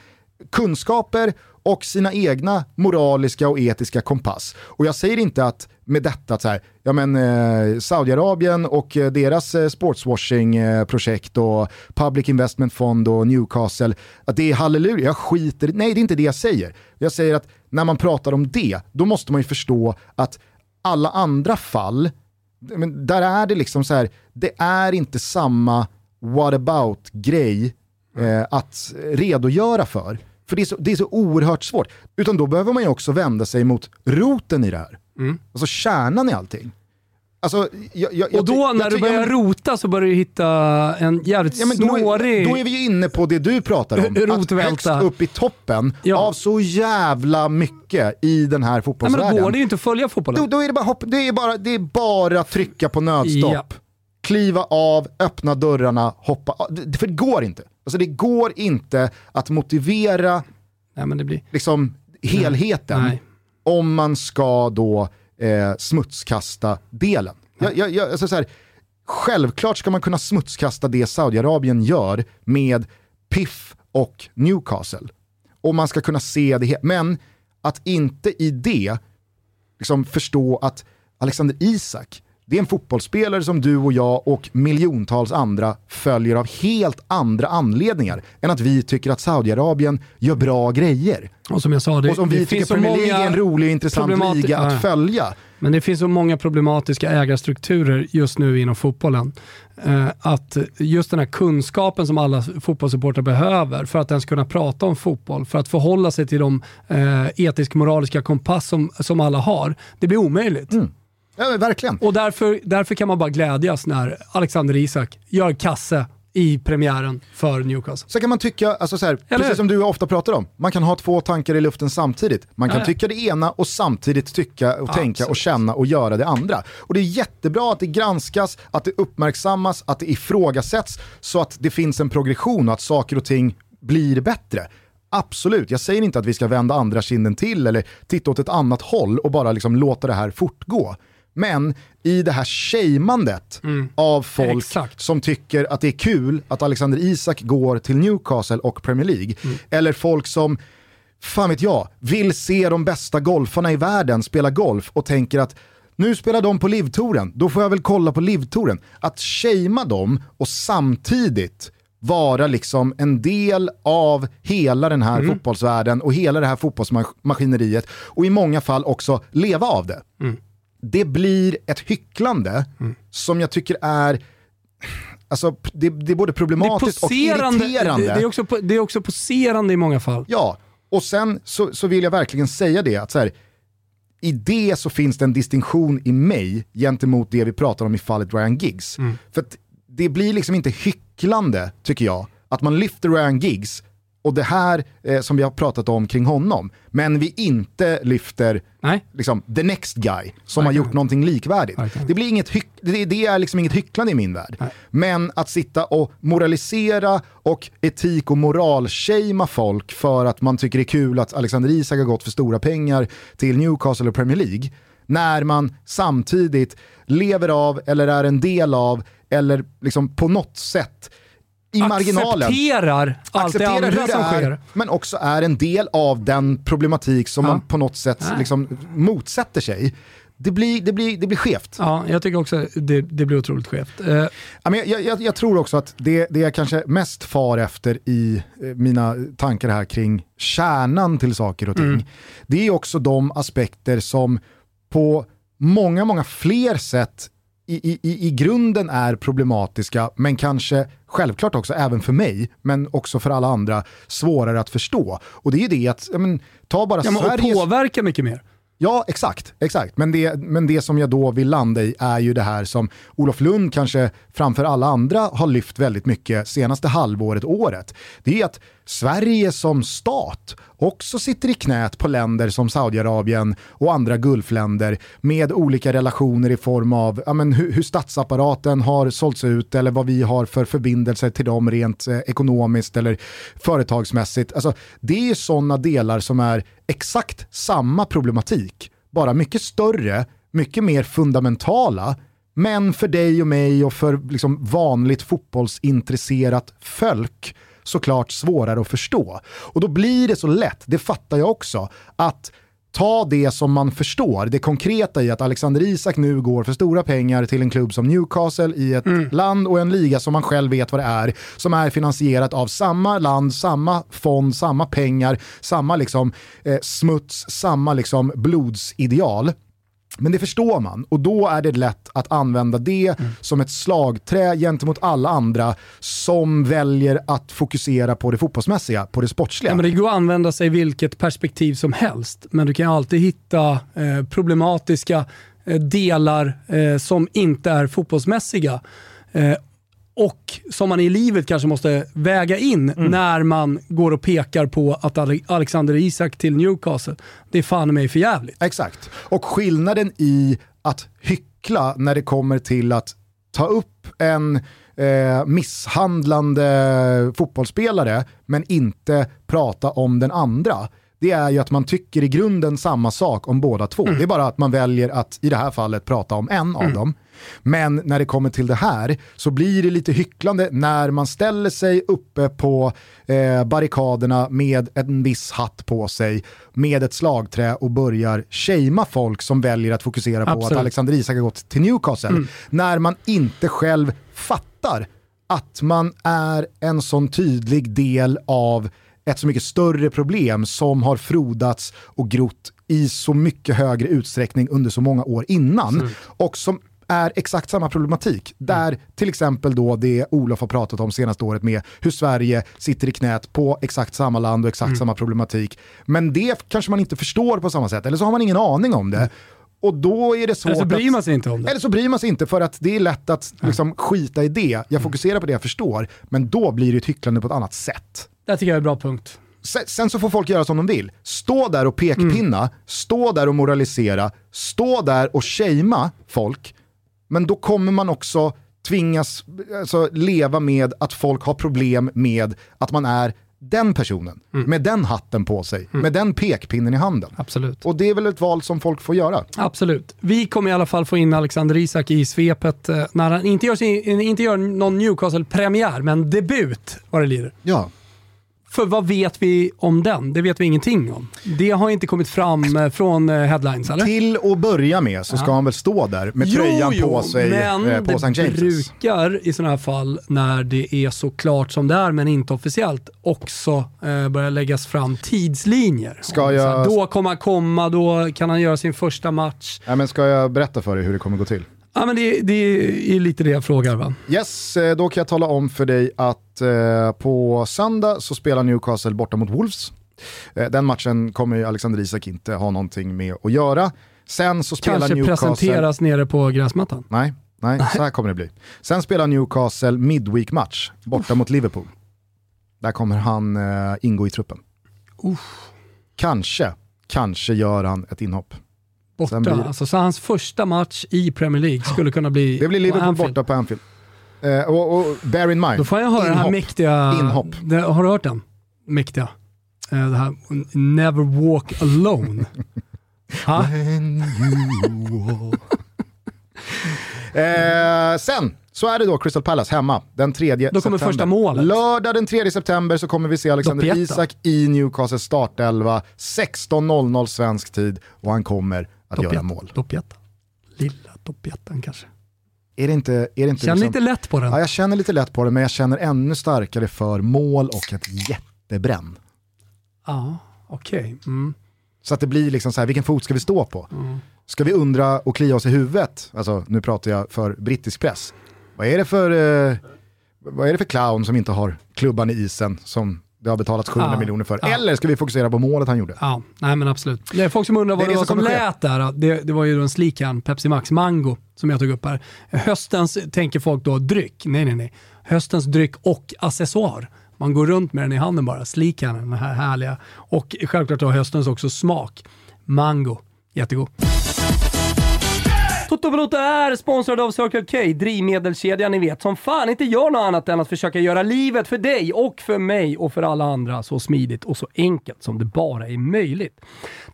kunskaper och sina egna moraliska och etiska kompass. Och jag säger inte att med detta att så här, ja men eh, Saudiarabien och eh, deras eh, sportswashing-projekt och Public Investment Fund och Newcastle, att det är halleluja, jag skiter Nej, det är inte det jag säger. Jag säger att när man pratar om det, då måste man ju förstå att alla andra fall, men där är det liksom så här, det är inte samma what about-grej eh, att redogöra för. För det är, så, det är så oerhört svårt. Utan då behöver man ju också vända sig mot roten i det här. Mm. Alltså kärnan i allting. Alltså, jag, jag, Och då jag, när du börjar rota så börjar du hitta en jävligt Ja, då, snårig... är, då är vi ju inne på det du pratar om. Att Rotvälta. högst upp i toppen Ja. av så jävla mycket i den här Nej, men fotbollsvärlden. då går det ju inte att följa fotbollen. Då, då är det bara hopp, det är bara, det är bara trycka på nödstopp. Ja. Kliva av, öppna dörrarna, hoppa av. För det går inte. Alltså det går inte att motivera Nej, men det blir... liksom, helheten Nej. om man ska då eh, smutskasta delen. Jag, jag, jag, alltså så här, självklart ska man kunna smutskasta det Saudiarabien gör med PIF och Newcastle. Och man ska kunna se det, men att inte i det liksom förstå att Alexander Isak, det är en fotbollsspelare som du och jag och miljontals andra följer av helt andra anledningar än att vi tycker att Saudiarabien gör bra grejer. Och som jag sa, det, och som vi det tycker finns så Premier League är en rolig och intressant liga att Ja. följa. Men det finns så många problematiska ägarstrukturer just nu inom fotbollen. Eh, att just den här kunskapen som alla fotbollssupportrar behöver för att ens kunna prata om fotboll, för att förhålla sig till de eh, etisk-moraliska kompass som, som alla har, det blir omöjligt. Ja, verkligen. Och därför, därför kan man bara glädjas när Alexander Isak gör kasse i premiären för Newcastle. Så kan man tycka, alltså så här, precis som du ofta pratar om, man kan ha två tankar i luften samtidigt. Man kan Ja. tycka det ena och samtidigt tycka och tänka och Absolut. känna och göra det andra. Och det är jättebra att det granskas, att det uppmärksammas, att det ifrågasätts så att det finns en progression och att saker och ting blir bättre. Absolut, jag säger inte att vi ska vända andra kinden till eller titta åt ett annat håll och bara liksom låta det här fortgå. Men i det här shamandet av folk Mm. Exakt. som tycker att det är kul att Alexander Isak går till Newcastle och Premier League. Mm. Eller folk som, fan vet jag, vill se de bästa golfarna i världen spela golf och tänker att nu spelar de på livtouren, då får jag väl kolla på livtouren. Att shamea dem och samtidigt vara liksom en del av hela den här fotbollsvärlden och hela det här fotbollsmaskineriet och i många fall också leva av det. Det blir ett hycklande som jag tycker är Alltså, det, det är både problematiskt och irriterande. Det, det, är också, det är också poserande i många fall. Ja, och sen så, så vill jag verkligen säga det att så här, i det så finns det en distinktion i mig gentemot det vi pratar om i fallet Ryan Giggs. För att det blir liksom inte hycklande, tycker jag, att man lyfter Ryan Giggs och det här eh, som vi har pratat om kring honom, men vi inte lyfter Nej. liksom, the next guy som har gjort någonting likvärdigt. Verkligen. Det, blir inget hyck, det, det är liksom inget hycklande i min värld. Men att sitta och moralisera och etik och moral folk för att man tycker det är kul att Alexander Isak har gått för stora pengar till Newcastle och Premier League, när man samtidigt lever av eller är en del av eller liksom på något sätt i marginalen Accepterar allt det andra hur det som är, sker. men också är en del av den problematik som Ja. man på något sätt liksom motsätter sig. Det blir, det blir, det blir skevt. Ja, jag tycker också det, det blir otroligt skevt. Eh, jag, jag, jag tror också att det, det jag kanske mest far efter i eh, mina tankar här kring kärnan till saker och ting, Mm. det är också de aspekter som på många, många fler sätt i, i, i- grunden är problematiska, men kanske självklart också även för mig, men också för alla andra, svårare att förstå. Och det är ju det att, men, ta bara ja, men, och Sveriges... påverkar mycket mer. Ja, exakt. exakt. Men, det, men det som jag då vill landa i är ju det här som Olof Lund kanske framför alla andra har lyft väldigt mycket senaste halvåret, året. Det är att Sverige som stat också sitter i knät på länder som Saudiarabien och andra gulfländer med olika relationer i form av ja, men hur, hur statsapparaten har sålts ut eller vad vi har för förbindelser till dem rent eh, ekonomiskt eller företagsmässigt. Alltså, det är sådana delar som är exakt samma problematik, bara mycket större, mycket mer fundamentala, men för dig och mig och för liksom vanligt fotbollsintresserat folk såklart svårare att förstå. Och då blir det så lätt, det fattar jag också, att ta det som man förstår, det konkreta i att Alexander Isak nu går för stora pengar till en klubb som Newcastle i ett land och en liga som man själv vet vad det är, som är finansierat av samma land, samma fond, samma pengar, samma liksom, eh, smuts, samma liksom, blodsideal. Men det förstår man och då är det lätt att använda det Mm. som ett slagträ gentemot alla andra som väljer att fokusera på det fotbollsmässiga, på det sportsliga. Ja, men det går att använda sig vilket perspektiv som helst, men du kan alltid hitta eh, problematiska eh, delar eh, som inte är fotbollsmässiga. Och som man i livet kanske måste väga in när man går och pekar på att Ale- Alexander Isak till Newcastle, det är fan mig för jävligt. Exakt. Och skillnaden i att hyckla när det kommer till att ta upp en eh, misshandlande fotbollsspelare men inte prata om den andra. Det är ju att man tycker i grunden samma sak om båda två. Det är bara att man väljer att i det här fallet prata om en av dem. Men när det kommer till det här så blir det lite hycklande när man ställer sig uppe på eh, barrikaderna med en viss hatt på sig, med ett slagträ och börjar shamea folk som väljer att fokusera på Absolut. att Alexander Isak har gått till Newcastle. När man inte själv fattar att man är en sån tydlig del av ett så mycket större problem som har frodats och grott i så mycket högre utsträckning under så många år innan. Och som är exakt samma problematik. Där till exempel då det Olof har pratat om senaste året med hur Sverige sitter i knät på exakt samma land och exakt samma problematik. Men det kanske man inte förstår på samma sätt, eller så har man ingen aning om det. Och då är det svårt Eller så bryr man sig inte om det. Eller så bryr man sig inte för att det är lätt att liksom, skita i det. Jag fokuserar på det jag förstår, men då blir det ett hycklande på ett annat sätt. Det tycker jag är en bra punkt. Sen, så får folk göra som de vill. Stå där och pekpinna, stå där och moralisera, stå där och shamea folk, men då kommer man också tvingas alltså, leva med att folk har problem med att man är den personen, med den hatten på sig, med den pekpinnen i handen. Absolut. Och det är väl ett val som folk får göra. Absolut. Vi kommer i alla fall få in Alexander Isak i svepet eh, när han inte gör, sin, inte gör någon Newcastle-premiär, men debut vad det lider. Ja. För vad vet vi om den? Det vet vi ingenting om. Det har inte kommit fram eh, från eh, headlines, eller? Till att börja med så ska han väl stå där med tröjan på sig men eh, på St. det James'. brukar i sådana här fall, när det är så klart som det är men inte officiellt, också eh, börja läggas fram tidslinjer. Ska så här, jag- Då kommer han komma, då kan han göra sin första match. Ja, men ska jag berätta för dig hur det kommer gå till? Ja, men det, det är lite det jag frågar va? Yes, eh, då kan jag tala om för dig att eh, på söndag så spelar Newcastle borta mot Wolves. Eh, den matchen kommer ju Alexander Isak inte ha någonting med att göra. Sen så spelar Kanske Newcastle... presenteras nere på gräsmattan. Nej, nej, så här kommer det bli. Sen spelar Newcastle midweek-match borta mot Liverpool. Där kommer han eh, ingå i truppen. Kanske, kanske gör han ett inhopp. Borta. Blir- Alltså, så hans första match i Premier League skulle kunna bli Det blir Liverpool Anfield. borta på Anfield. Eh, och, och bear in mind, Då får jag höra den här inhopp. mäktiga... Inhopp. Det, har du hört den? Mäktiga. Eh, Det här Never walk alone. ha? Eh, sen så är det då Crystal Palace hemma den 3 Då kommer september. första målet. Lördag den 3 september så kommer vi se Alexander. Isak i Newcastles startelva 16.00 svensk tid och han kommer att göra mål. Doppietta. Lilla Doppiettan kanske. Är det inte, är det inte Känner liksom- lite lätt på den. Ja, jag känner lite lätt på det men jag känner ännu starkare för mål och ett jättebränn. Ja, okej. Mm. Så att det blir liksom så här, vilken fot ska vi stå på? Ska vi undra och klia oss i huvudet? Alltså nu pratar jag för brittisk press. Vad är det för, eh, vad är det för clown som inte har klubban i isen som det har betalats 700 Ja. miljoner för? Ja. Eller ska vi fokusera på målet han gjorde? Ja, nej men absolut. Det är folk som undrar vad det, det var som som lät där. Det, det var ju en slikan, Pepsi Max Mango, som jag tog upp här. Höstens, tänker folk då, dryck. Nej, nej, nej. Höstens dryck och accessoar. Man går runt med den i handen bara, slikan, den här härliga. Och självklart då höstens också smak. Mango, jättegod. Toto är sponsrad av Circle K, drivmedelskedjan ni vet, som fan inte gör något annat än att försöka göra livet för dig och för mig och för alla andra så smidigt och så enkelt som det bara är möjligt.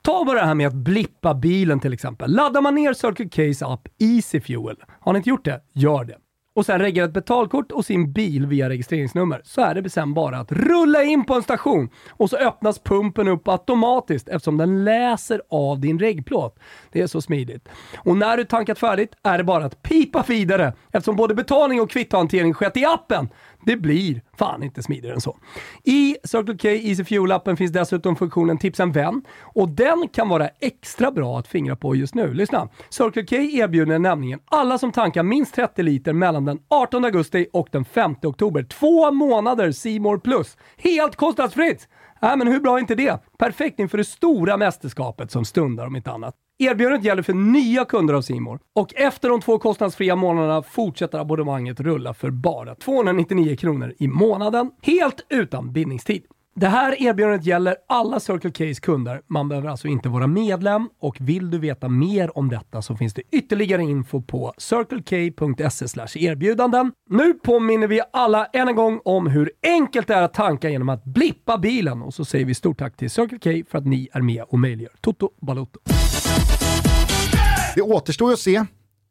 Ta bara det här med att blippa bilen till exempel. Laddar man ner Circle Ks app Easy Fuel, har ni inte gjort det? Gör det. och sen reggar ett betalkort och sin bil via registreringsnummer så är det sen bara att rulla in på en station och så öppnas pumpen upp automatiskt eftersom den läser av din reggplåt. Det är så smidigt. Och när du tankat färdigt är det bara att pipa vidare eftersom både betalning och kvittohantering skett i appen. Det blir fan inte smidigare än så. I Circle K Easy Fuel-appen finns dessutom funktionen Tipsa en vän och den kan vara extra bra att fingra på just nu. Lyssna! Circle K erbjuder nämligen alla som tankar minst 30 liter mellan den 18 augusti och den 5 oktober två månader Simor Plus. Helt kostnadsfritt! Äh, men hur bra är inte det? Perfekt inför det stora mästerskapet som stundar om inte annat. Erbjudandet gäller för nya kunder av Simor och efter de två kostnadsfria månaderna fortsätter abonnemanget rulla för bara 299 kronor i månaden, helt utan bindningstid. Det här erbjudandet gäller alla Circle K's kunder. Man behöver alltså inte vara medlem och vill du veta mer om detta så finns det ytterligare info på circlek.se erbjudanden. Nu påminner vi alla än en gång om hur enkelt det är att tanka genom att blippa bilen och så säger vi stort tack till Circle K för att ni är med och möjliggör Toto Balotto. Det återstår ju att se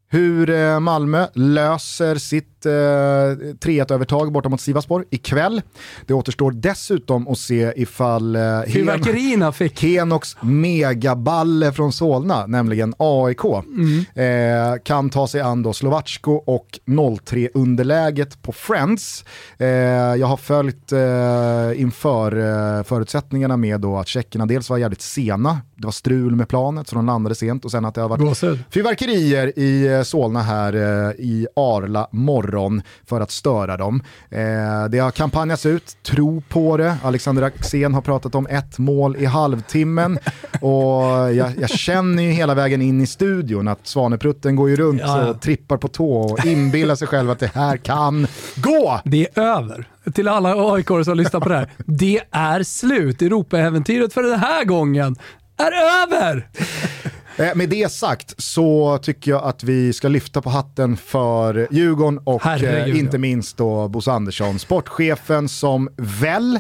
hur eh, Malmö löser sitt eh, 3-1-övertag borta mot Sivasspor ikväll. Det återstår dessutom att se ifall eh, Hen fick... Henoks megaballe från Solna, nämligen AIK, eh, kan ta sig an då Slovacko och 0-3-underläget på Friends. Eh, jag har följt eh, inför eh, förutsättningarna med då att tjeckerna dels var jävligt sena, det var strul med planet så de landade sent och sen att det har varit Gåshud. fyrverkerier i eh, Solna här eh, i Arla morgon för att störa dem. Eh, det har kampanjats ut, tro på det. Alexander Axén har pratat om ett mål i halvtimmen och jag, jag känner ju hela vägen in i studion att Svaneprutten går ju runt ja. och trippar på tå och inbillar sig själv att det här kan gå. Det är över. Till alla aik som lyssnar på det här. Det är slut. Europaäventyret för den här gången är över! Eh, med det sagt så tycker jag att vi ska lyfta på hatten för Djurgården och eh, inte ja. minst då Bosse Andersson, sportchefen som väl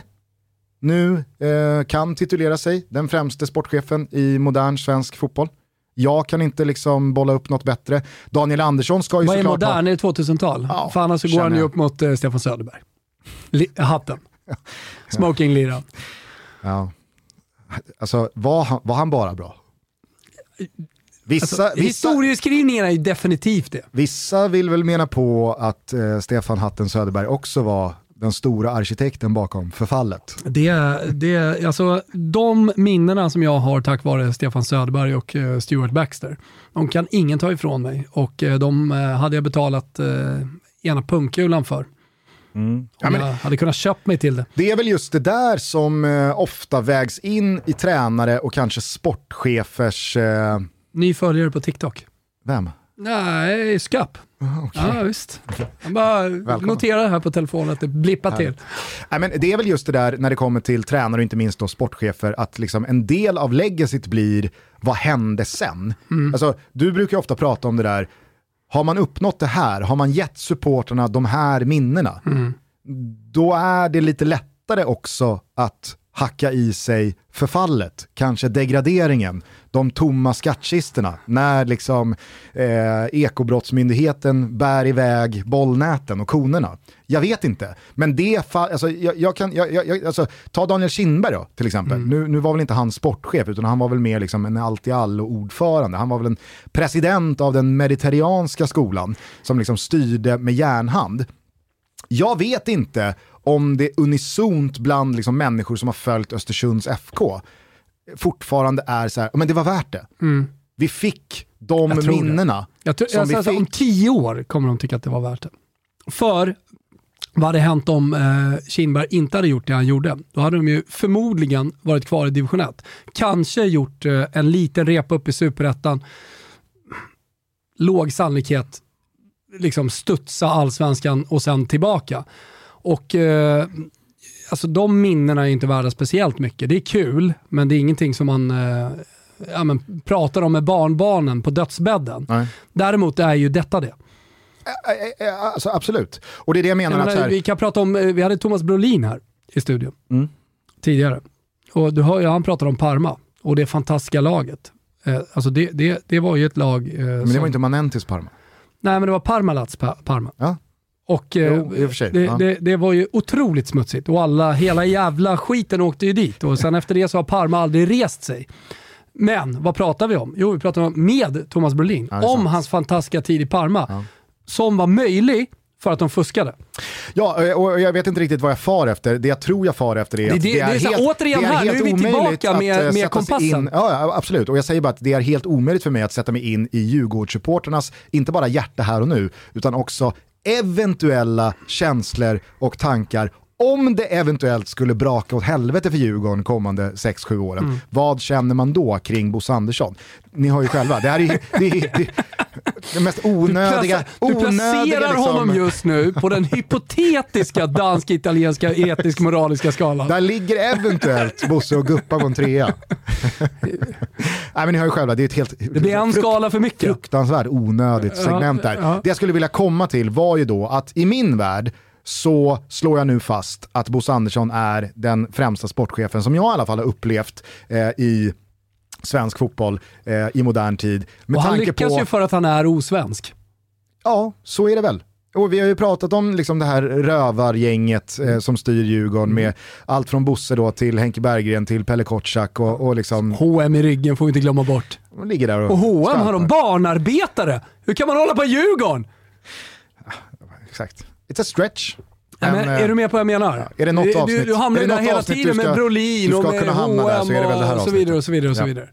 nu eh, kan titulera sig den främste sportchefen i modern svensk fotboll. Jag kan inte liksom bolla upp något bättre. Daniel Andersson ska ju Vad är såklart modern? Är det 2000-tal? Ja, För annars så går känner han ju upp mot eh, Stefan Söderberg. Li- hatten. Smoking-liran. Ja. Alltså var han, var han bara bra? Vissa, Alltså, vissa, historieskrivningen är ju definitivt det. vissa vill väl mena på att eh, Stefan Hatten Söderberg också var den stora arkitekten bakom förfallet. Det, det, alltså, de minnena som jag har tack vare Stefan Söderberg och eh, Stuart Baxter, de kan ingen ta ifrån mig och eh, de eh, hade jag betalat eh, ena pungkulan för. Om Ja, men- jag hade kunnat köpt mig till det. Det är väl just det där som eh, ofta vägs in i tränare och kanske sportchefers... Eh, Ny följare på TikTok. vem? Nej, Skapp. Ja, visst. Jag bara noterar här på telefonen att det blippar till. Nej, men det är väl just det där när det kommer till tränare och inte minst då sportchefer, att liksom en del av legacyt blir vad hände sen? Alltså, du brukar ofta prata om det där, har man uppnått det här, har man gett supporterna de här minnena, då är det lite lättare också att hacka i sig förfallet, kanske degraderingen, de tomma skattkistorna, när liksom eh, ekobrottsmyndigheten bär iväg bollnäten och konerna. Jag vet inte, men det alltså, jag, jag kan, jag, jag, alltså, ta Daniel Kindberg då, till exempel. Nu, nu var väl inte han sportchef, utan han var väl mer liksom en allt i allo ordförande. Han var väl en president av den mediterranska skolan som liksom styrde med järnhand. Jag vet inte om det unisont bland liksom människor som har följt Östersunds FK fortfarande är så här, men det var värt det. Vi fick de Jag minnena Jag tror, som alltså, alltså, om tio år kommer de tycka att det var värt det. För vad hade hänt om eh, Kindberg inte hade gjort det han gjorde? Då hade de ju förmodligen varit kvar i division 1. Kanske gjort eh, en liten repa upp i superettan. Låg sannolikhet liksom studsa allsvenskan och sen tillbaka. Och eh, alltså de minnena är inte värda speciellt mycket. Det är kul, men det är ingenting som man eh, ja, men, pratar om med barnbarnen på dödsbädden. Nej. Däremot är ju detta det. Alltså, absolut. Och det är det jag menar. Jag att så menar, här, vi kan prata om, eh, vi hade Thomas Brolin här i studion Mm. tidigare. Och du hör ju, han pratar om Parma och det fantastiska laget. Eh, alltså det, det, det var ju ett lag... Eh, men det som, var inte Manentis Parma. Nej men det var Parmalats pa, Parma. Ja. Och eh, Jo, för sig, det, ja. det, det var ju otroligt smutsigt och alla, hela jävla skiten åkte ju dit och sen efter det så har Parma aldrig rest sig. Men vad pratar vi om? Jo, vi pratar om med Thomas Brolin. Ja, det är om sant. hans fantastiska tid i Parma. Som var möjlig för att de fuskade. Ja, eh, och jag vet inte riktigt vad jag far efter. Det jag tror jag far efter är Det- att det- det är så här, återigen här, nu är vi tillbaka med- att, eh, med sig kompassen. In, ja, ja, absolut. Och jag säger bara att det är helt omöjligt för mig att sätta mig in i Djurgårdssupporternas, inte bara hjärta här och nu, utan också eventuella känslor och tankar om det eventuellt skulle braka åt helvete för Djurgården kommande 6-7 åren, Mm. vad känner man då kring Bosse Andersson? Ni har ju själva, det här är, det är, det det mest onödiga, du placerar onödiga liksom, honom just nu på den hypotetiska dansk-italienska etisk-moraliska skalan. Där ligger eventuellt Bosse och Guppa på en trea. Nej men ni har ju själva, det är ett helt Det blir en skala för mycket. fruktansvärt onödigt segment där. ja. Det jag skulle vilja komma till var ju då att i min värld så slår jag nu fast att Bosse Andersson är den främsta sportchefen som jag i alla fall har upplevt eh, i svensk fotboll eh, i modern tid. Med Och han lyckas på, ju för att han är osvensk. Ja, så är det väl. Och vi har ju pratat om liksom det här rövargänget eh, som styr Djurgården med allt från Bosse då till Henke Berggren till Pelle Kotschack och, och liksom H&M i ryggen får vi inte glömma bort. de ligger där och, Och H&M har de barnarbetare. Hur kan man hålla på Djurgården? Exakt. It's a stretch. Nej, men, eh, är du med på vad jag menar? är det något du, avsnitt- du, du hamnar där hela tiden ska- med Brolin och med så H&M och så vidare och så vidare. Och så Ja. vidare.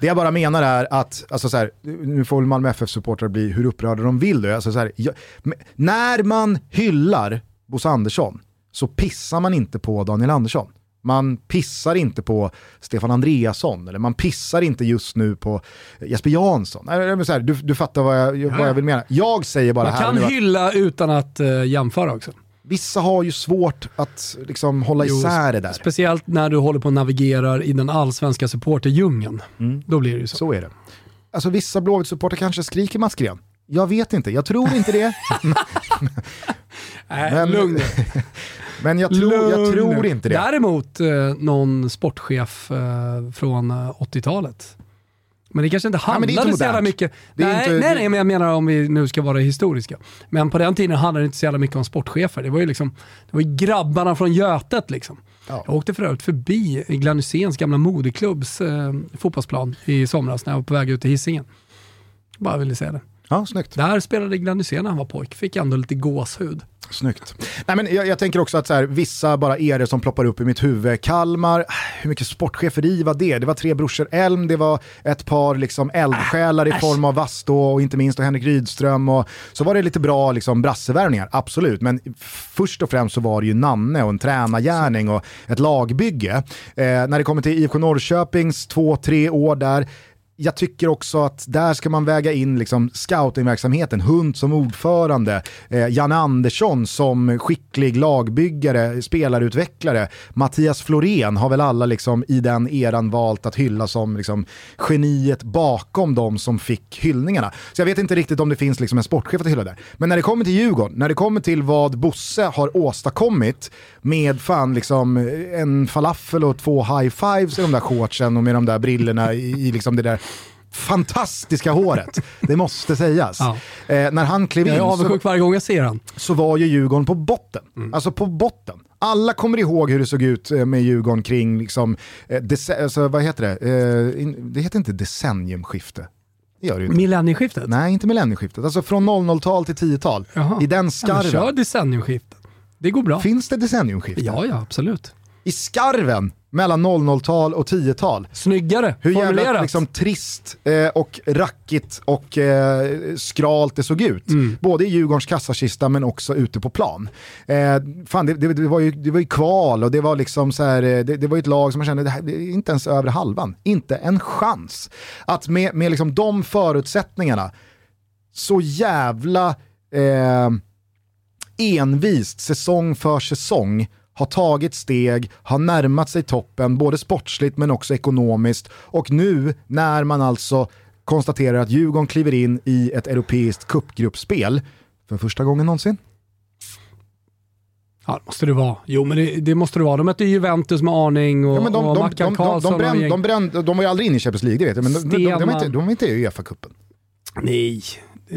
Det jag bara menar är att, alltså så här, nu får väl Malmö FF-supportrar bli hur upprörda de vill. Alltså så här, jag, men när man hyllar Bosse Andersson så pissar man inte på Daniel Andersson. Man pissar inte på Stefan Andreasson eller man pissar inte just nu på Jesper Jansson. Här, du, du fattar vad jag, vad jag vill mena. Jag säger bara Man här kan nu att hylla utan att uh, jämföra också. vissa har ju svårt att liksom, hålla Jo, isär det där. Speciellt när du håller på och navigerar i den allsvenska supporterdjungeln. Då blir det ju så. Så är det. Alltså vissa Blåvitt-supportrar kanske skriker Mats Green. Jag vet inte, jag tror inte det. Nej, Men- lugn Men jag tror, jag tror inte det. Däremot eh, någon sportchef eh, från eh, 80-talet. Men det kanske inte handlade så jävla mycket. Nej, inte- nej, nej, men jag menar om vi nu ska vara historiska. Men på den tiden handlade det inte så jävla mycket om sportchefer. Det var ju, liksom, det var ju grabbarna från Götet. Liksom. Ja. Jag åkte för övrigt förbi Glenn Hyséns gamla modeklubbs eh, fotbollsplan i somras när jag var på väg ut till Hisingen. Bara ville säga det. Ja, snyggt. Där spelade Glenn Hysén när han var pojk. Fick ändå lite gåshud. Snyggt. Nej, men jag, jag tänker också att så här, vissa bara det som ploppar upp i mitt huvud. Kalmar, hur mycket sportcheferi var det? Det var tre brorsor Elm, det var ett par liksom eldsjälar i form av Vasto och inte minst och Henrik Rydström. Och så var det lite bra liksom, brassevärvningar, absolut. Men först och främst så var det ju namne och en tränargärning och ett lagbygge. Eh, när det kommer till IFK Norrköpings två, tre år där, jag tycker också att där ska man väga in liksom scoutingverksamheten, Hunt som ordförande, eh, Janne Andersson som skicklig lagbyggare, spelarutvecklare, Mattias Florén har väl alla liksom i den eran valt att hylla som liksom geniet bakom de som fick hyllningarna. Så jag vet inte riktigt om det finns liksom en sportchef att hylla där. Men när det kommer till Djurgården, när det kommer till vad Bosse har åstadkommit med fan liksom en falafel och två high fives i de där shortsen och med de där brillorna i, i liksom det där fantastiska håret. Det måste sägas. Ja. Eh, när han klev Jag är in så, varje gång jag ser han. så var ju Djurgården på botten. Mm. Alltså på botten. Alla kommer ihåg hur det såg ut eh, med Djurgården kring, liksom, eh, alltså, vad heter det? Eh, in, det heter inte decenniumskifte. Det gör det inte. Millennieskiftet? Nej, inte millennieskiftet. Alltså från 00-tal till 10-tal. Jaha. I den Ja, skarven. kör decenniumskiftet. Det går bra. Finns det decenniumskifte? Ja, ja, absolut. I skarven mellan 00-tal och 10-tal. Snyggare Hur jävla formulerat. liksom, trist eh, och rackigt och eh, skralt det såg ut. Mm. Både i Djurgårdens kassakista men också ute på plan. Eh, fan, det, det, det, var ju, det var ju kval och det var liksom så här, eh, det, det var ju ett lag som man kände, det här, det inte ens över halvan. Inte en chans. Att med, med liksom de förutsättningarna, så jävla eh, envist säsong för säsong har tagit steg, har närmat sig toppen både sportsligt men också ekonomiskt och nu när man alltså konstaterar att Djurgården kliver in i ett europeiskt cupgruppspel för första gången någonsin. Ja, det måste det vara. Jo, men det, det måste det vara. De mötte Juventus med Arning och, Ja, men de, och de, Mackan de, de, Karlsson. de, och brände, de, brände, de var ju aldrig inne i Champions League, det vet jag, men de, de, de, de, var inte, de var inte i Uefa-cupen. Nej,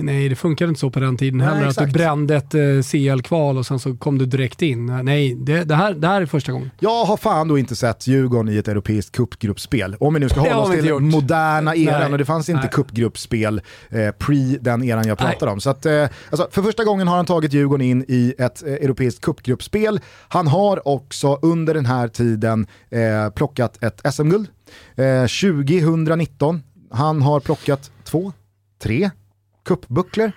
nej, det funkade inte så på den tiden Nej, heller. Att exakt. du brände ett eh, CL-kval och sen så kom du direkt in. Nej, det, det, här, det här är första gången. Jag har fan då inte sett Djurgården i ett europeiskt cupgruppspel. Om vi nu ska Det hålla oss till gjort. moderna eran Nej. och det fanns inte cupgruppspel eh, pre den eran jag pratar Nej. om. Så att, eh, alltså, för första gången har han tagit Djurgården in i ett eh, europeiskt cupgruppspel. Han har också under den här tiden eh, plockat ett SM-guld. Eh, 2019, han har plockat två, tre cupbucklor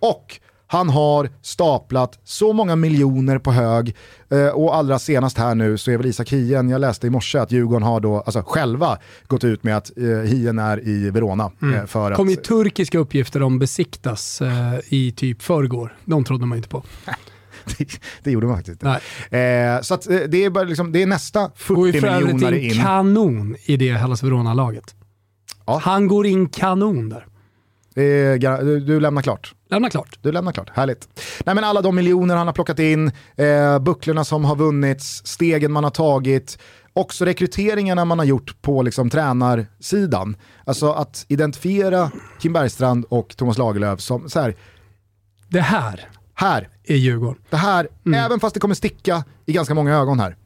och han har staplat så många miljoner på hög eh, och allra senast här nu så är väl Isak Hien, jag läste i morse att Djurgården har då alltså själva gått ut med att eh, Hien är i Verona. Eh, för Det kom ju att, turkiska uppgifter om besiktas i typ förrgår. De trodde man inte på. det, det gjorde man faktiskt inte. Eh, så att, det, är bara liksom, det är nästa Går ju 40 för övrigt miljoner in in. kanon i det Hellas Verona-laget. Ja. Han går in kanon där. Är du, lämnar klart. Lämna klart. Du lämnar klart, härligt. Nej, men alla de miljoner han har plockat in, eh, bucklorna som har vunnits, stegen man har tagit, också rekryteringarna man har gjort på liksom, tränarsidan. Alltså att identifiera Kim Bergstrand och Thomas Lagerlöf som så här, Det här här, är Djurgården. det här, Mm. även fast det kommer sticka i ganska många ögon här.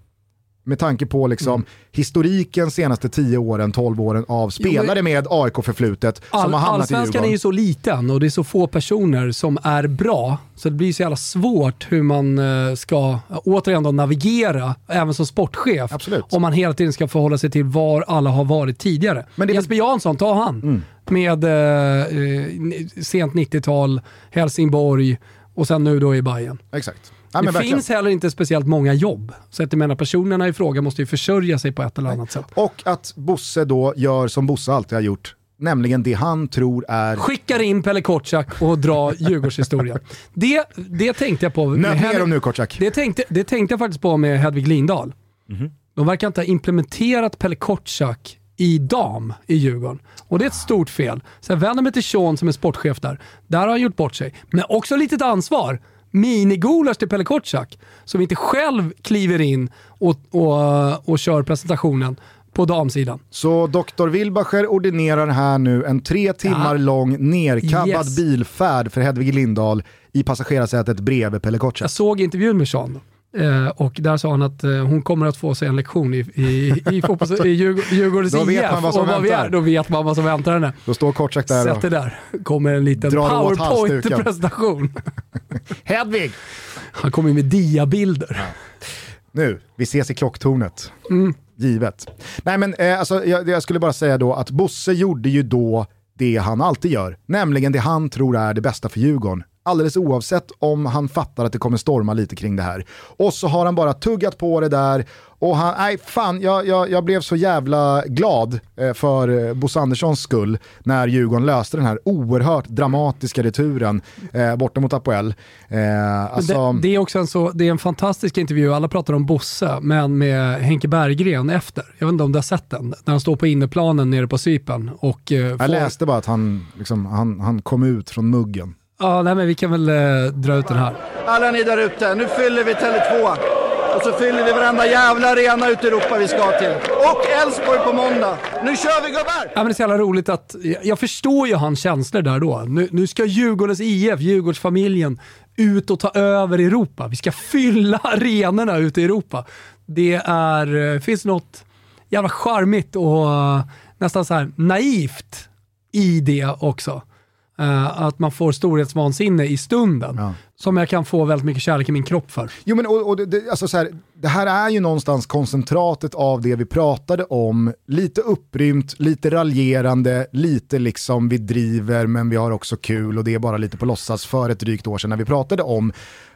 Med tanke på liksom historiken senaste 10 åren, 12 åren av spelare med AIK-förflutet som All, har hamnat i allsvenskan är ju så liten och det är så få personer som är bra. Så det blir så jävla svårt hur man eh, ska, återigen då, navigera, även som sportchef. Absolut. Om man hela tiden ska förhålla sig till var alla har varit tidigare. Men det Jesper Jansson, ta han. Mm. Med eh, eh, sent 90-tal, Helsingborg och sen nu då i Bayern. Exakt. Ja, det finns heller inte speciellt många jobb. Så att jag menar, personerna i fråga måste ju försörja sig på ett eller annat sätt. Och att Bosse då gör som Bosse alltid har gjort, nämligen det han tror är... Skickar in Pelle Kotschack och drar Djurgårdshistorien. Det, det tänkte jag på. Nöt ner dem nu Kotschack. Det tänkte, det tänkte jag faktiskt på med Hedvig Lindahl. Mhm. De verkar inte ha implementerat Pelle Kotschack i dam i Djurgården. Och det är ett stort fel. Så jag vänder mig till Sean som är sportchef där. Där har han gjort bort sig. Men också litet ansvar. Minigulasch till Pelle Kotschack. Som inte själv kliver in och, och, och kör presentationen på damsidan. Så Dr. Wilbacher ordinerar här nu en tre timmar Ja. lång nerkabbad Yes. bilfärd för Hedvig Lindahl i passagerarsätet bredvid Pelle Kotschack. Jag såg intervjun med Sean. Eh, och där sa han att eh, hon kommer att få sig en lektion i, i, i, fotbolls, i Djurg- Djurgårdens Då vet IF. man vad som och vad vi väntar. är, då vet man vad som väntar henne. Då står Kotschack där Sätt och... det där. kommer en liten powerpoint-presentation. Hedvig! Han kommer med diabilder. Nu, vi ses i klocktornet. Mm. Givet. Nej men eh, alltså, jag, jag skulle bara säga då att Bosse gjorde ju då det han alltid gör, nämligen det han tror är det bästa för Djurgården. Alldeles oavsett om han fattar att det kommer storma lite kring det här. Och så har han bara tuggat på det där och han, nej fan, jag, jag, jag blev så jävla glad eh, för eh, Bosse Anderssons skull när Djurgården löste den här oerhört dramatiska returen eh, borta mot Apoel. Eh, alltså, det, det, är också en, så, det är en fantastisk intervju, alla pratar om Bosse, men med Henke Berggren efter. Jag vet inte om du har sett den? När han står på innerplanen nere på Cypern och... eh, Jag får- läste bara att han, liksom, han, han kom ut från muggen. Ja, nej, men vi kan väl eh, dra ut den här. Alla ni där ute, nu fyller vi Tele2. Och så fyller vi varenda jävla arena ute i Europa vi ska till. Och Elfsborg på måndag. Nu kör vi gubbar! Ja, men det är så jävla roligt att, jag jag förstår ju hans känslor där då. Nu, nu ska Djurgårdens IF, Djurgårdsfamiljen, ut och ta över Europa. Vi ska fylla arenorna ute i Europa. Det är, eh, finns något jävla charmigt och eh, nästan så här naivt i det också. Eh, att man får storhetsvansinne i stunden. Ja. Som jag kan få väldigt mycket kärlek i min kropp för. Jo men och, och det, det, alltså så här, det här är ju någonstans koncentratet av det vi pratade om. Lite upprymt, lite raljerande, lite liksom vi driver men vi har också kul och det är bara lite på låtsas för ett drygt år sedan när vi pratade om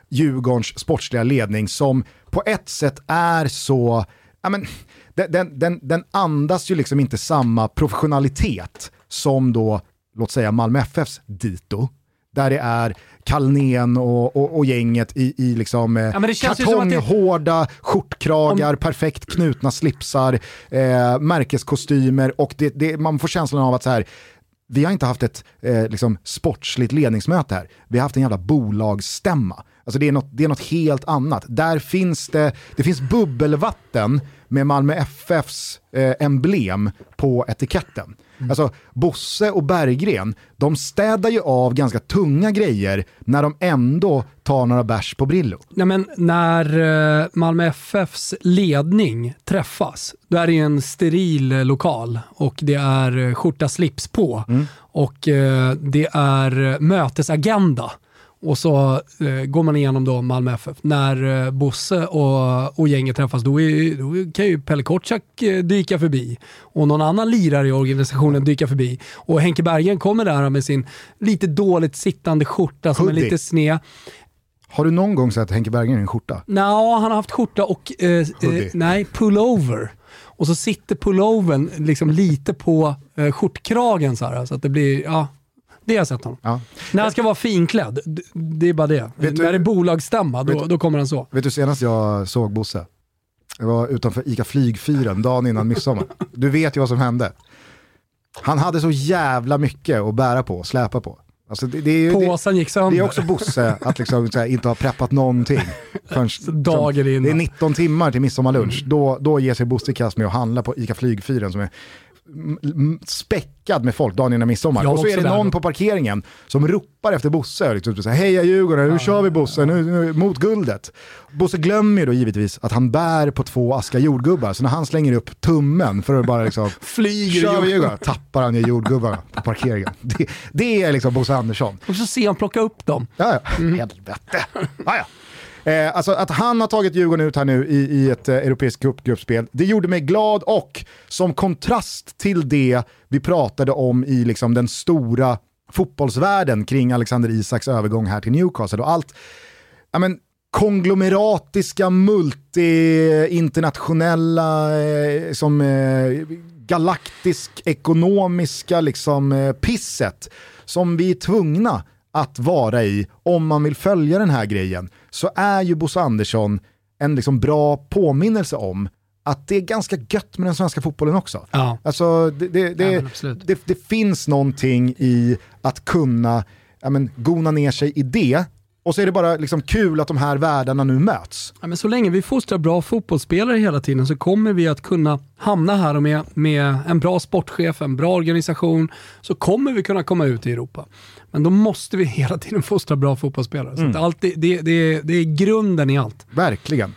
Djurgårdens sportsliga ledning som på ett sätt är så, ja men, den, den, den, den andas ju liksom inte samma professionalitet som då, låt säga Malmö FFs dito. Där det är Kalnén och, och, och gänget i, i liksom, eh, Ja, men det kartonghårda skjortkragar, perfekt knutna slipsar, eh, märkeskostymer och det, det, man får känslan av att så här, vi har inte haft ett eh, liksom, sportsligt ledningsmöte här, vi har haft en jävla bolagsstämma. Alltså det är, något, det är något helt annat. Där finns det, det finns bubbelvatten med Malmö FFs eh, emblem på etiketten. Alltså Bosse och Berggren, de städar ju av ganska tunga grejer när de ändå tar några bärs på Brillo. Nej, men när eh, Malmö FFs ledning träffas, då är det en steril eh, lokal och det är eh, skjorta slips på. Och eh, det är mötesagenda. Och så eh, går man igenom då Malmö FF. När eh, Bosse och, och gänget träffas, då, är, då kan ju Pelle Kotschack eh, dyka förbi. Och någon annan lirare i organisationen dyka förbi. Och Henke Bergen kommer där med sin lite dåligt sittande skjorta som är lite sned. Har du någon gång sett Henke Berggren i en skjorta? Nå, han har haft skjorta och eh, eh, nej, pullover. Och så sitter pullovern liksom lite på eh, skjortkragen så här, så att det blir, ja, det har jag sett honom. Ja. När han ska vara finklädd, det är bara det. Vet du- När det är bolagsstämma, då, Vet- då kommer han så. Vet du senast jag såg Bosse? Jag var utanför ICA Flygfyren dagen innan midsommar. Du vet ju vad som hände. Han hade så jävla mycket att bära på släpa på. Alltså det, det, är, ju- det, Påsen gick sönder. det är också Bosse att liksom, här, inte ha preppat någonting. Förrän, dagen Det är innan. 19 timmar till midsommarlunch. Då, då ger sig Bosse kast med att handla på ICA Flygfyren som är späckad med folk dagen innan midsommar. Jag och så är det någon på parkeringen som ropar efter Bosse. Liksom, så här, Heja Djurgården, nu kör vi Bosse, nu, nu, mot guldet. Bosse glömmer ju då givetvis att han bär på två aska jordgubbar, så när han slänger upp tummen för att bara liksom Flyger kör vi ju. Djurgården, tappar han ju jordgubbarna på parkeringen. Det, det är liksom Bosse Andersson. Och så ser han plocka upp dem. Ja, ja. Helvete. Ja, ja. Eh, alltså att han har tagit Djurgården ut här nu i, i ett eh, europeiskt cupgruppspel, det gjorde mig glad och som kontrast till det vi pratade om i liksom den stora fotbollsvärlden kring Alexander Isaks övergång här till Newcastle och allt, ja men konglomeratiska, multi-internationella, eh, som eh, galaktisk, ekonomiska liksom, eh, pisset som vi är tvungna att vara i om man vill följa den här grejen, så är ju Bosse Andersson en liksom bra påminnelse om att det är ganska gött med den svenska fotbollen också. Ja. Alltså, det, det, det, Ja, det, det finns någonting i att kunna ja, men, gona ner sig i det, och så är det bara liksom kul att de här världarna nu möts. Ja, men så länge vi fostrar bra fotbollsspelare hela tiden så kommer vi att kunna hamna här och med, med en bra sportchef, en bra organisation, så kommer vi kunna komma ut i Europa. Men då måste vi hela tiden fostra bra fotbollsspelare. Så att allt, det, det, det, det är grunden i allt. Verkligen.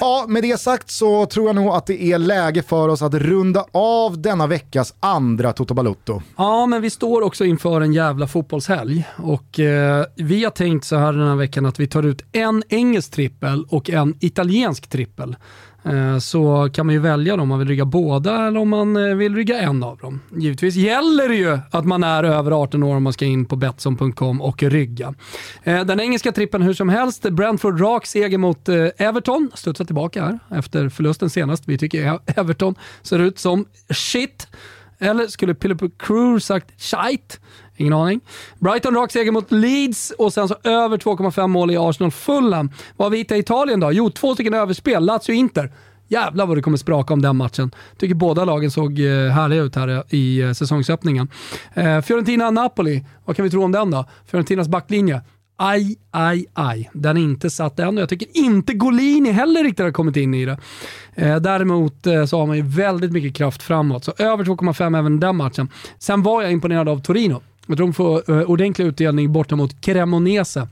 Ja, med det sagt så tror jag nog att det är läge för oss att runda av denna veckas andra Toto Balutto. Ja, men vi står också inför en jävla fotbollshelg och eh, vi har tänkt så här den här veckan att vi tar ut en engelsk trippel och en italiensk trippel. Eh, så kan man ju välja om man vill rygga båda eller om man eh, vill rygga en av dem. Givetvis gäller det ju att man är över 18 år om man ska in på Betsson.com och rygga. Eh, den engelska trippen hur som helst, Brentford rak seger mot Everton, studsar tillbaka här efter förlusten senast. Vi tycker Everton ser ut som shit. Eller skulle Philip Crew sagt shite? Ingen aning. Brighton rak seger mot Leeds och sen så över 2,5 mål i Arsenal Fulham. Vad har vi hittat i Italien då? Jo, två stycken överspel. Lazio Inter. Jävlar vad det kommer spraka om den matchen. Tycker båda lagen såg eh, härliga ut här eh, i eh, säsongsöppningen. Fiorentina-Napoli, vad kan vi tro om den då? Fiorentinas backlinje. Aj, aj, aj. Den är inte satt än och jag tycker inte Golini heller riktigt har kommit in i det. Eh, däremot eh, så har man ju väldigt mycket kraft framåt, så över 2,5 även den matchen. Sen var jag imponerad av Torino. Jag tror de får eh, ordentlig utdelning borta mot Cremonese.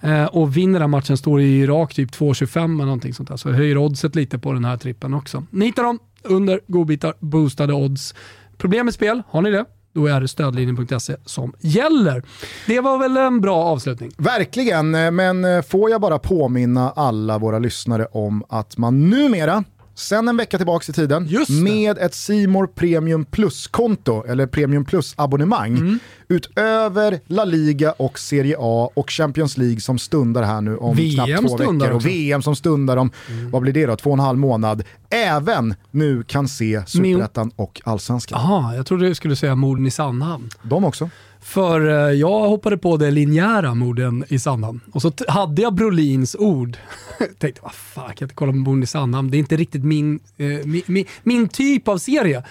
Eh, och vinner den matchen står i Irak typ 2,25 eller någonting sånt där. Så jag höjer oddset lite på den här trippen också. Ni hittar dem under godbitar, boostade odds. Problem med spel, har ni det? Då är det stödlinjen.se som gäller. Det var väl en bra avslutning. Verkligen, eh, men eh, får jag bara påminna alla våra lyssnare om att man numera, sen en vecka tillbaka i tiden, med ett Simor Premium Plus-konto, eller Premium Plus-abonnemang, Mm. utöver La Liga och Serie A och Champions League som stundar här nu om VM knappt två veckor och. Mm. VM som stundar om, vad blir det då, två och en halv månad, även nu kan se Superettan och Allsvenskan. Jaha, jag trodde du skulle säga morden i Sandhamn. De också. För eh, jag hoppade på det linjära morden i Sandhamn. Och så hade jag Brolins ord. Tänkte, vad fan, jag kan inte kolla på morden i Sandhamn. Det är inte riktigt min, eh, min, min, min typ av serie.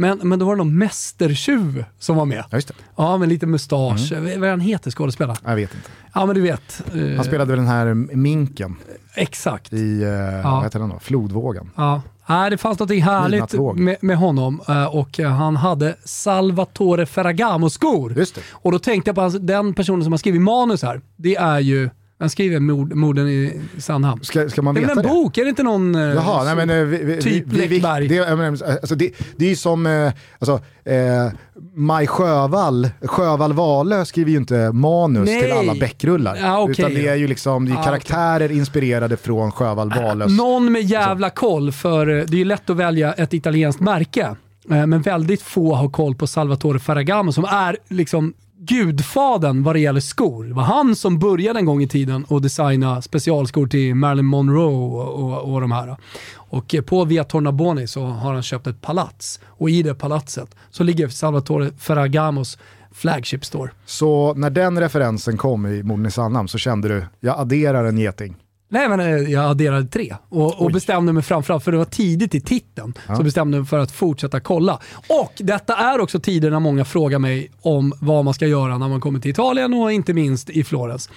Men, men då var det någon mästertjuv som var med. Ja, just det. Ja, med lite mustasch. Vad är han heter skådespelaren? Jag vet inte. Ja, men du vet. eh, Han spelade väl den här minken Exakt. i, eh, vad heter den då? Flodvågen. Ja. Nej, det fanns något härligt med, med honom eh, och han hade Salvatore Ferragamo-skor. Just det. Och då tänkte jag på den personen som har skrivit manus här. Det är ju, han skriver mord, morden i Sandhamn. Ska, ska man Det är veta väl en det? bok? Är det inte någon... eh, Jaha, nej men eh, vi, vi, typ vi, Läckberg. det, alltså det, det är ju som eh, alltså, eh, Maj Sjövall, Sjövall Wahlöö skriver ju inte manus Nej. till alla bäckrullar. Ja, okej. Utan det är ju liksom det är Ah, karaktärer inspirerade från Sjövall Wahlöös. Någon med jävla koll, för det är ju lätt att välja ett italienskt märke. Men väldigt få har koll på Salvatore Ferragamo som är liksom gudfaden vad det gäller skor. Det var han som började en gång i tiden att designa specialskor till Marilyn Monroe och, och, och de här. Och på Via Tornaboni så har han köpt ett palats och i det palatset så ligger Salvatore Ferragamos flagship store. Så när den referensen kom i Morden i Sandhamn så kände du, jag adderar en geting. Nej men eh, jag adderade tre och, och bestämde mig framförallt, för det var tidigt i titeln, så bestämde jag mig för att fortsätta kolla. Och detta är också tider när många frågar mig om vad man ska göra när man kommer till Italien och inte minst i Florens.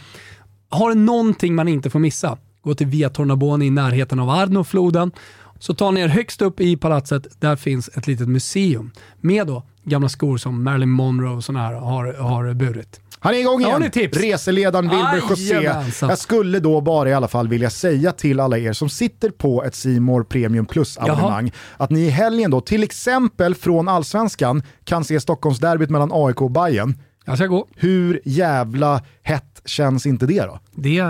Har det någonting man inte får missa, gå till Via Tornabuoni i närheten av Arnofloden. Så tar ni er högst upp i palatset, där finns ett litet museum med då gamla skor som Marilyn Monroe och sådana här har, har burit. Han är igång igen. Reseledaren Wilber José. Jag skulle då bara i alla fall vilja säga till alla er som sitter på ett Simor Premium Plus-abonnemang att ni i helgen då till exempel från Allsvenskan kan se Stockholmsderbyt mellan AIK och Bayern. Jag ska gå. Hur jävla hett känns inte det då? Det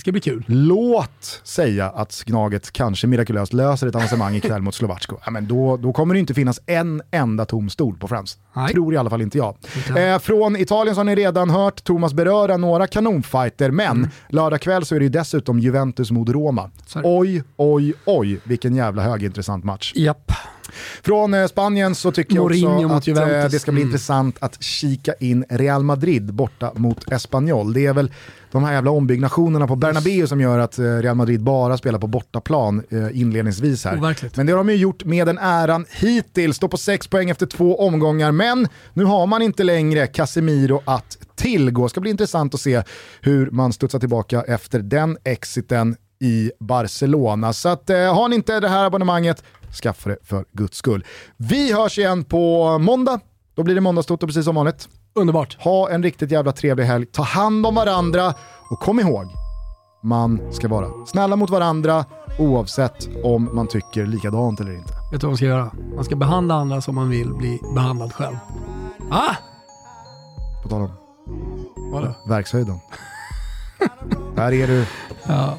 ska bli kul. Låt säga att Gnaget kanske mirakulöst löser ett avancemang ikväll mot Slovacko. Ja, men då, då kommer det inte finnas en enda tom stol på Friends. Nej. Tror i alla fall inte jag. Eh, från Italien så har ni redan hört Thomas beröra några kanonfighter, men Mm. lördag kväll så är det ju dessutom Juventus mot Roma. Det. Oj, oj, oj, vilken jävla högintressant match. Japp. Från eh, Spanien så tycker jag också att eh, Juventus. det ska bli Mm. intressant att kika in Real Madrid borta mot Espanyol. Det är väl de här jävla ombyggnationerna på Bernabéu som gör att eh, Real Madrid bara spelar på bortaplan inledningsvis här. Overkligt. Men det har de ju gjort med den äran hittills. Står på sex poäng efter två omgångar, men nu har man inte längre Casemiro att tillgå. Ska bli intressant att se hur man studsar tillbaka efter den exiten i Barcelona. Så att, eh, har ni inte det här abonnemanget, skaffa det för guds skull. Vi hörs igen på måndag. Då blir det måndagstoto precis som vanligt. Underbart. Ha en riktigt jävla trevlig helg. Ta hand om varandra och kom ihåg, man ska vara snälla mot varandra oavsett om man tycker likadant eller inte. Vet du vad man ska göra? Man ska behandla andra som man vill bli behandlad själv. Ah! På tal om Vadå? verkshöjden. Här är du. Ja.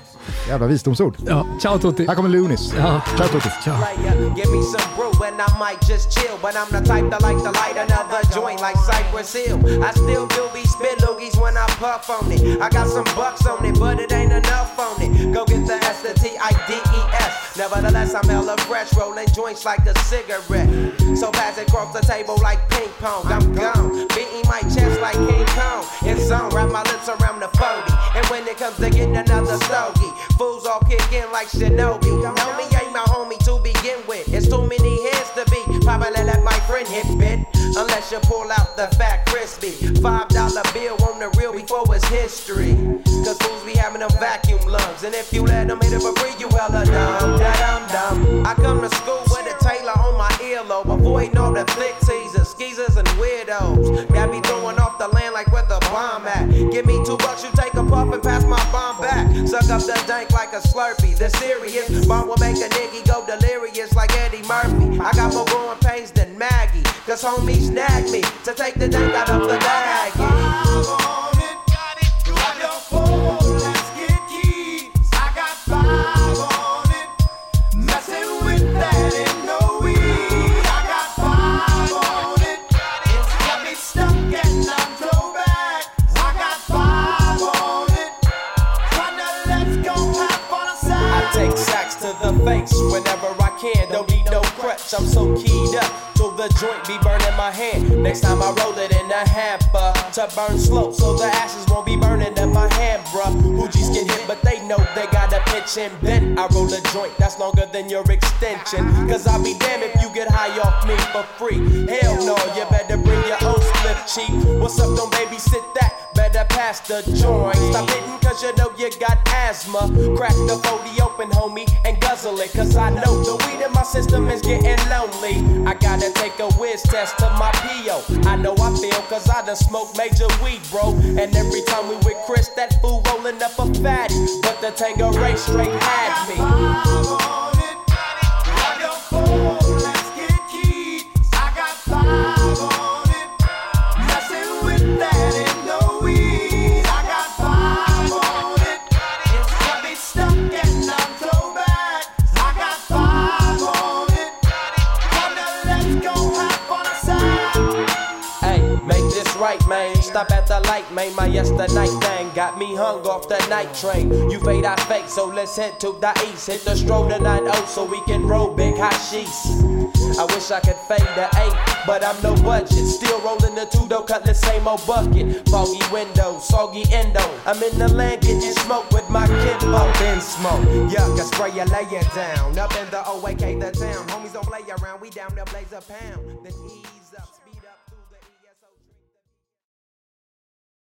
Jävla visdomsord. ja. Ciao Tutti. Här kommer Lunis. Ja. Ciao Tutti. player. Uh, give me some brew and I might just chill. But I'm the type that like to light another joint like Cypress Hill. I still do be spit loogies when I puff on it. I got some bucks on it, but it ain't enough on it. Go get the S, the T, I, D, E, S. Nevertheless, I'm hella fresh, rolling joints like a cigarette. So pass it across the table like ping pong. I'm gone, beating my chest like King Kong. It's on, wrap my lips around the 40. And when it comes to getting another stogie, fools all kick in like Shinobi. Homie ain't my homie to begin with. It's too many heads to be. Probably let my friend hit bit. Unless you pull out the fat crispy. Five dollar bill on the real before it's history. Cause fools be having them vacuum lungs. And if you let them hit it for free, you hella dumb. Da dum dum. I come to school with a tailor on my earlobe. Avoiding all the flick teasers, skeezers, and weirdos. Suck up the dank like a slurpee. The serious bomb will make a nigga go delirious like Eddie Murphy. I got more growing pains than Maggie. Cause homies snag me to take the dank out of the bag. I'm so keyed up to the joint be burning my hand. Next time I roll it in a hamper to burn slow, so the ashes won't be burning in my hand, bruh. Hoogies get hit, but they know they got a pitch and bent. I roll a joint that's longer than your extension. Cause I'll be damned if you get high off me for free. Hell no, you better bring your own slip cheap. What's up, don't babysit that? Better pass the joint. Stop hitting cause you know you got asthma. Crack the 40 open, homie, and guzzle it. Cause I know the weed in my system is getting lonely. I gotta take a whiz test to my PO. I know I feel cause I done smoked major weed, bro. And every time we with Chris, that fool rolling up a fatty. But the Tango straight had me. Right, man. Stop at the light, man. My yesterday thing got me hung off the night train. You fade, I fake, so let's head to the east. Hit the stroll tonight, oh, so we can roll big hot sheets. I wish I could fade the eight, but I'm no budget. Still rolling the two though, cut the same old bucket. Foggy window, soggy endo. I'm in the land getting smoke with my kid. Up in smoke, yuck, I spray you, lay down. Up in the OAK, the town. Homies don't play around, we down to blaze a pound.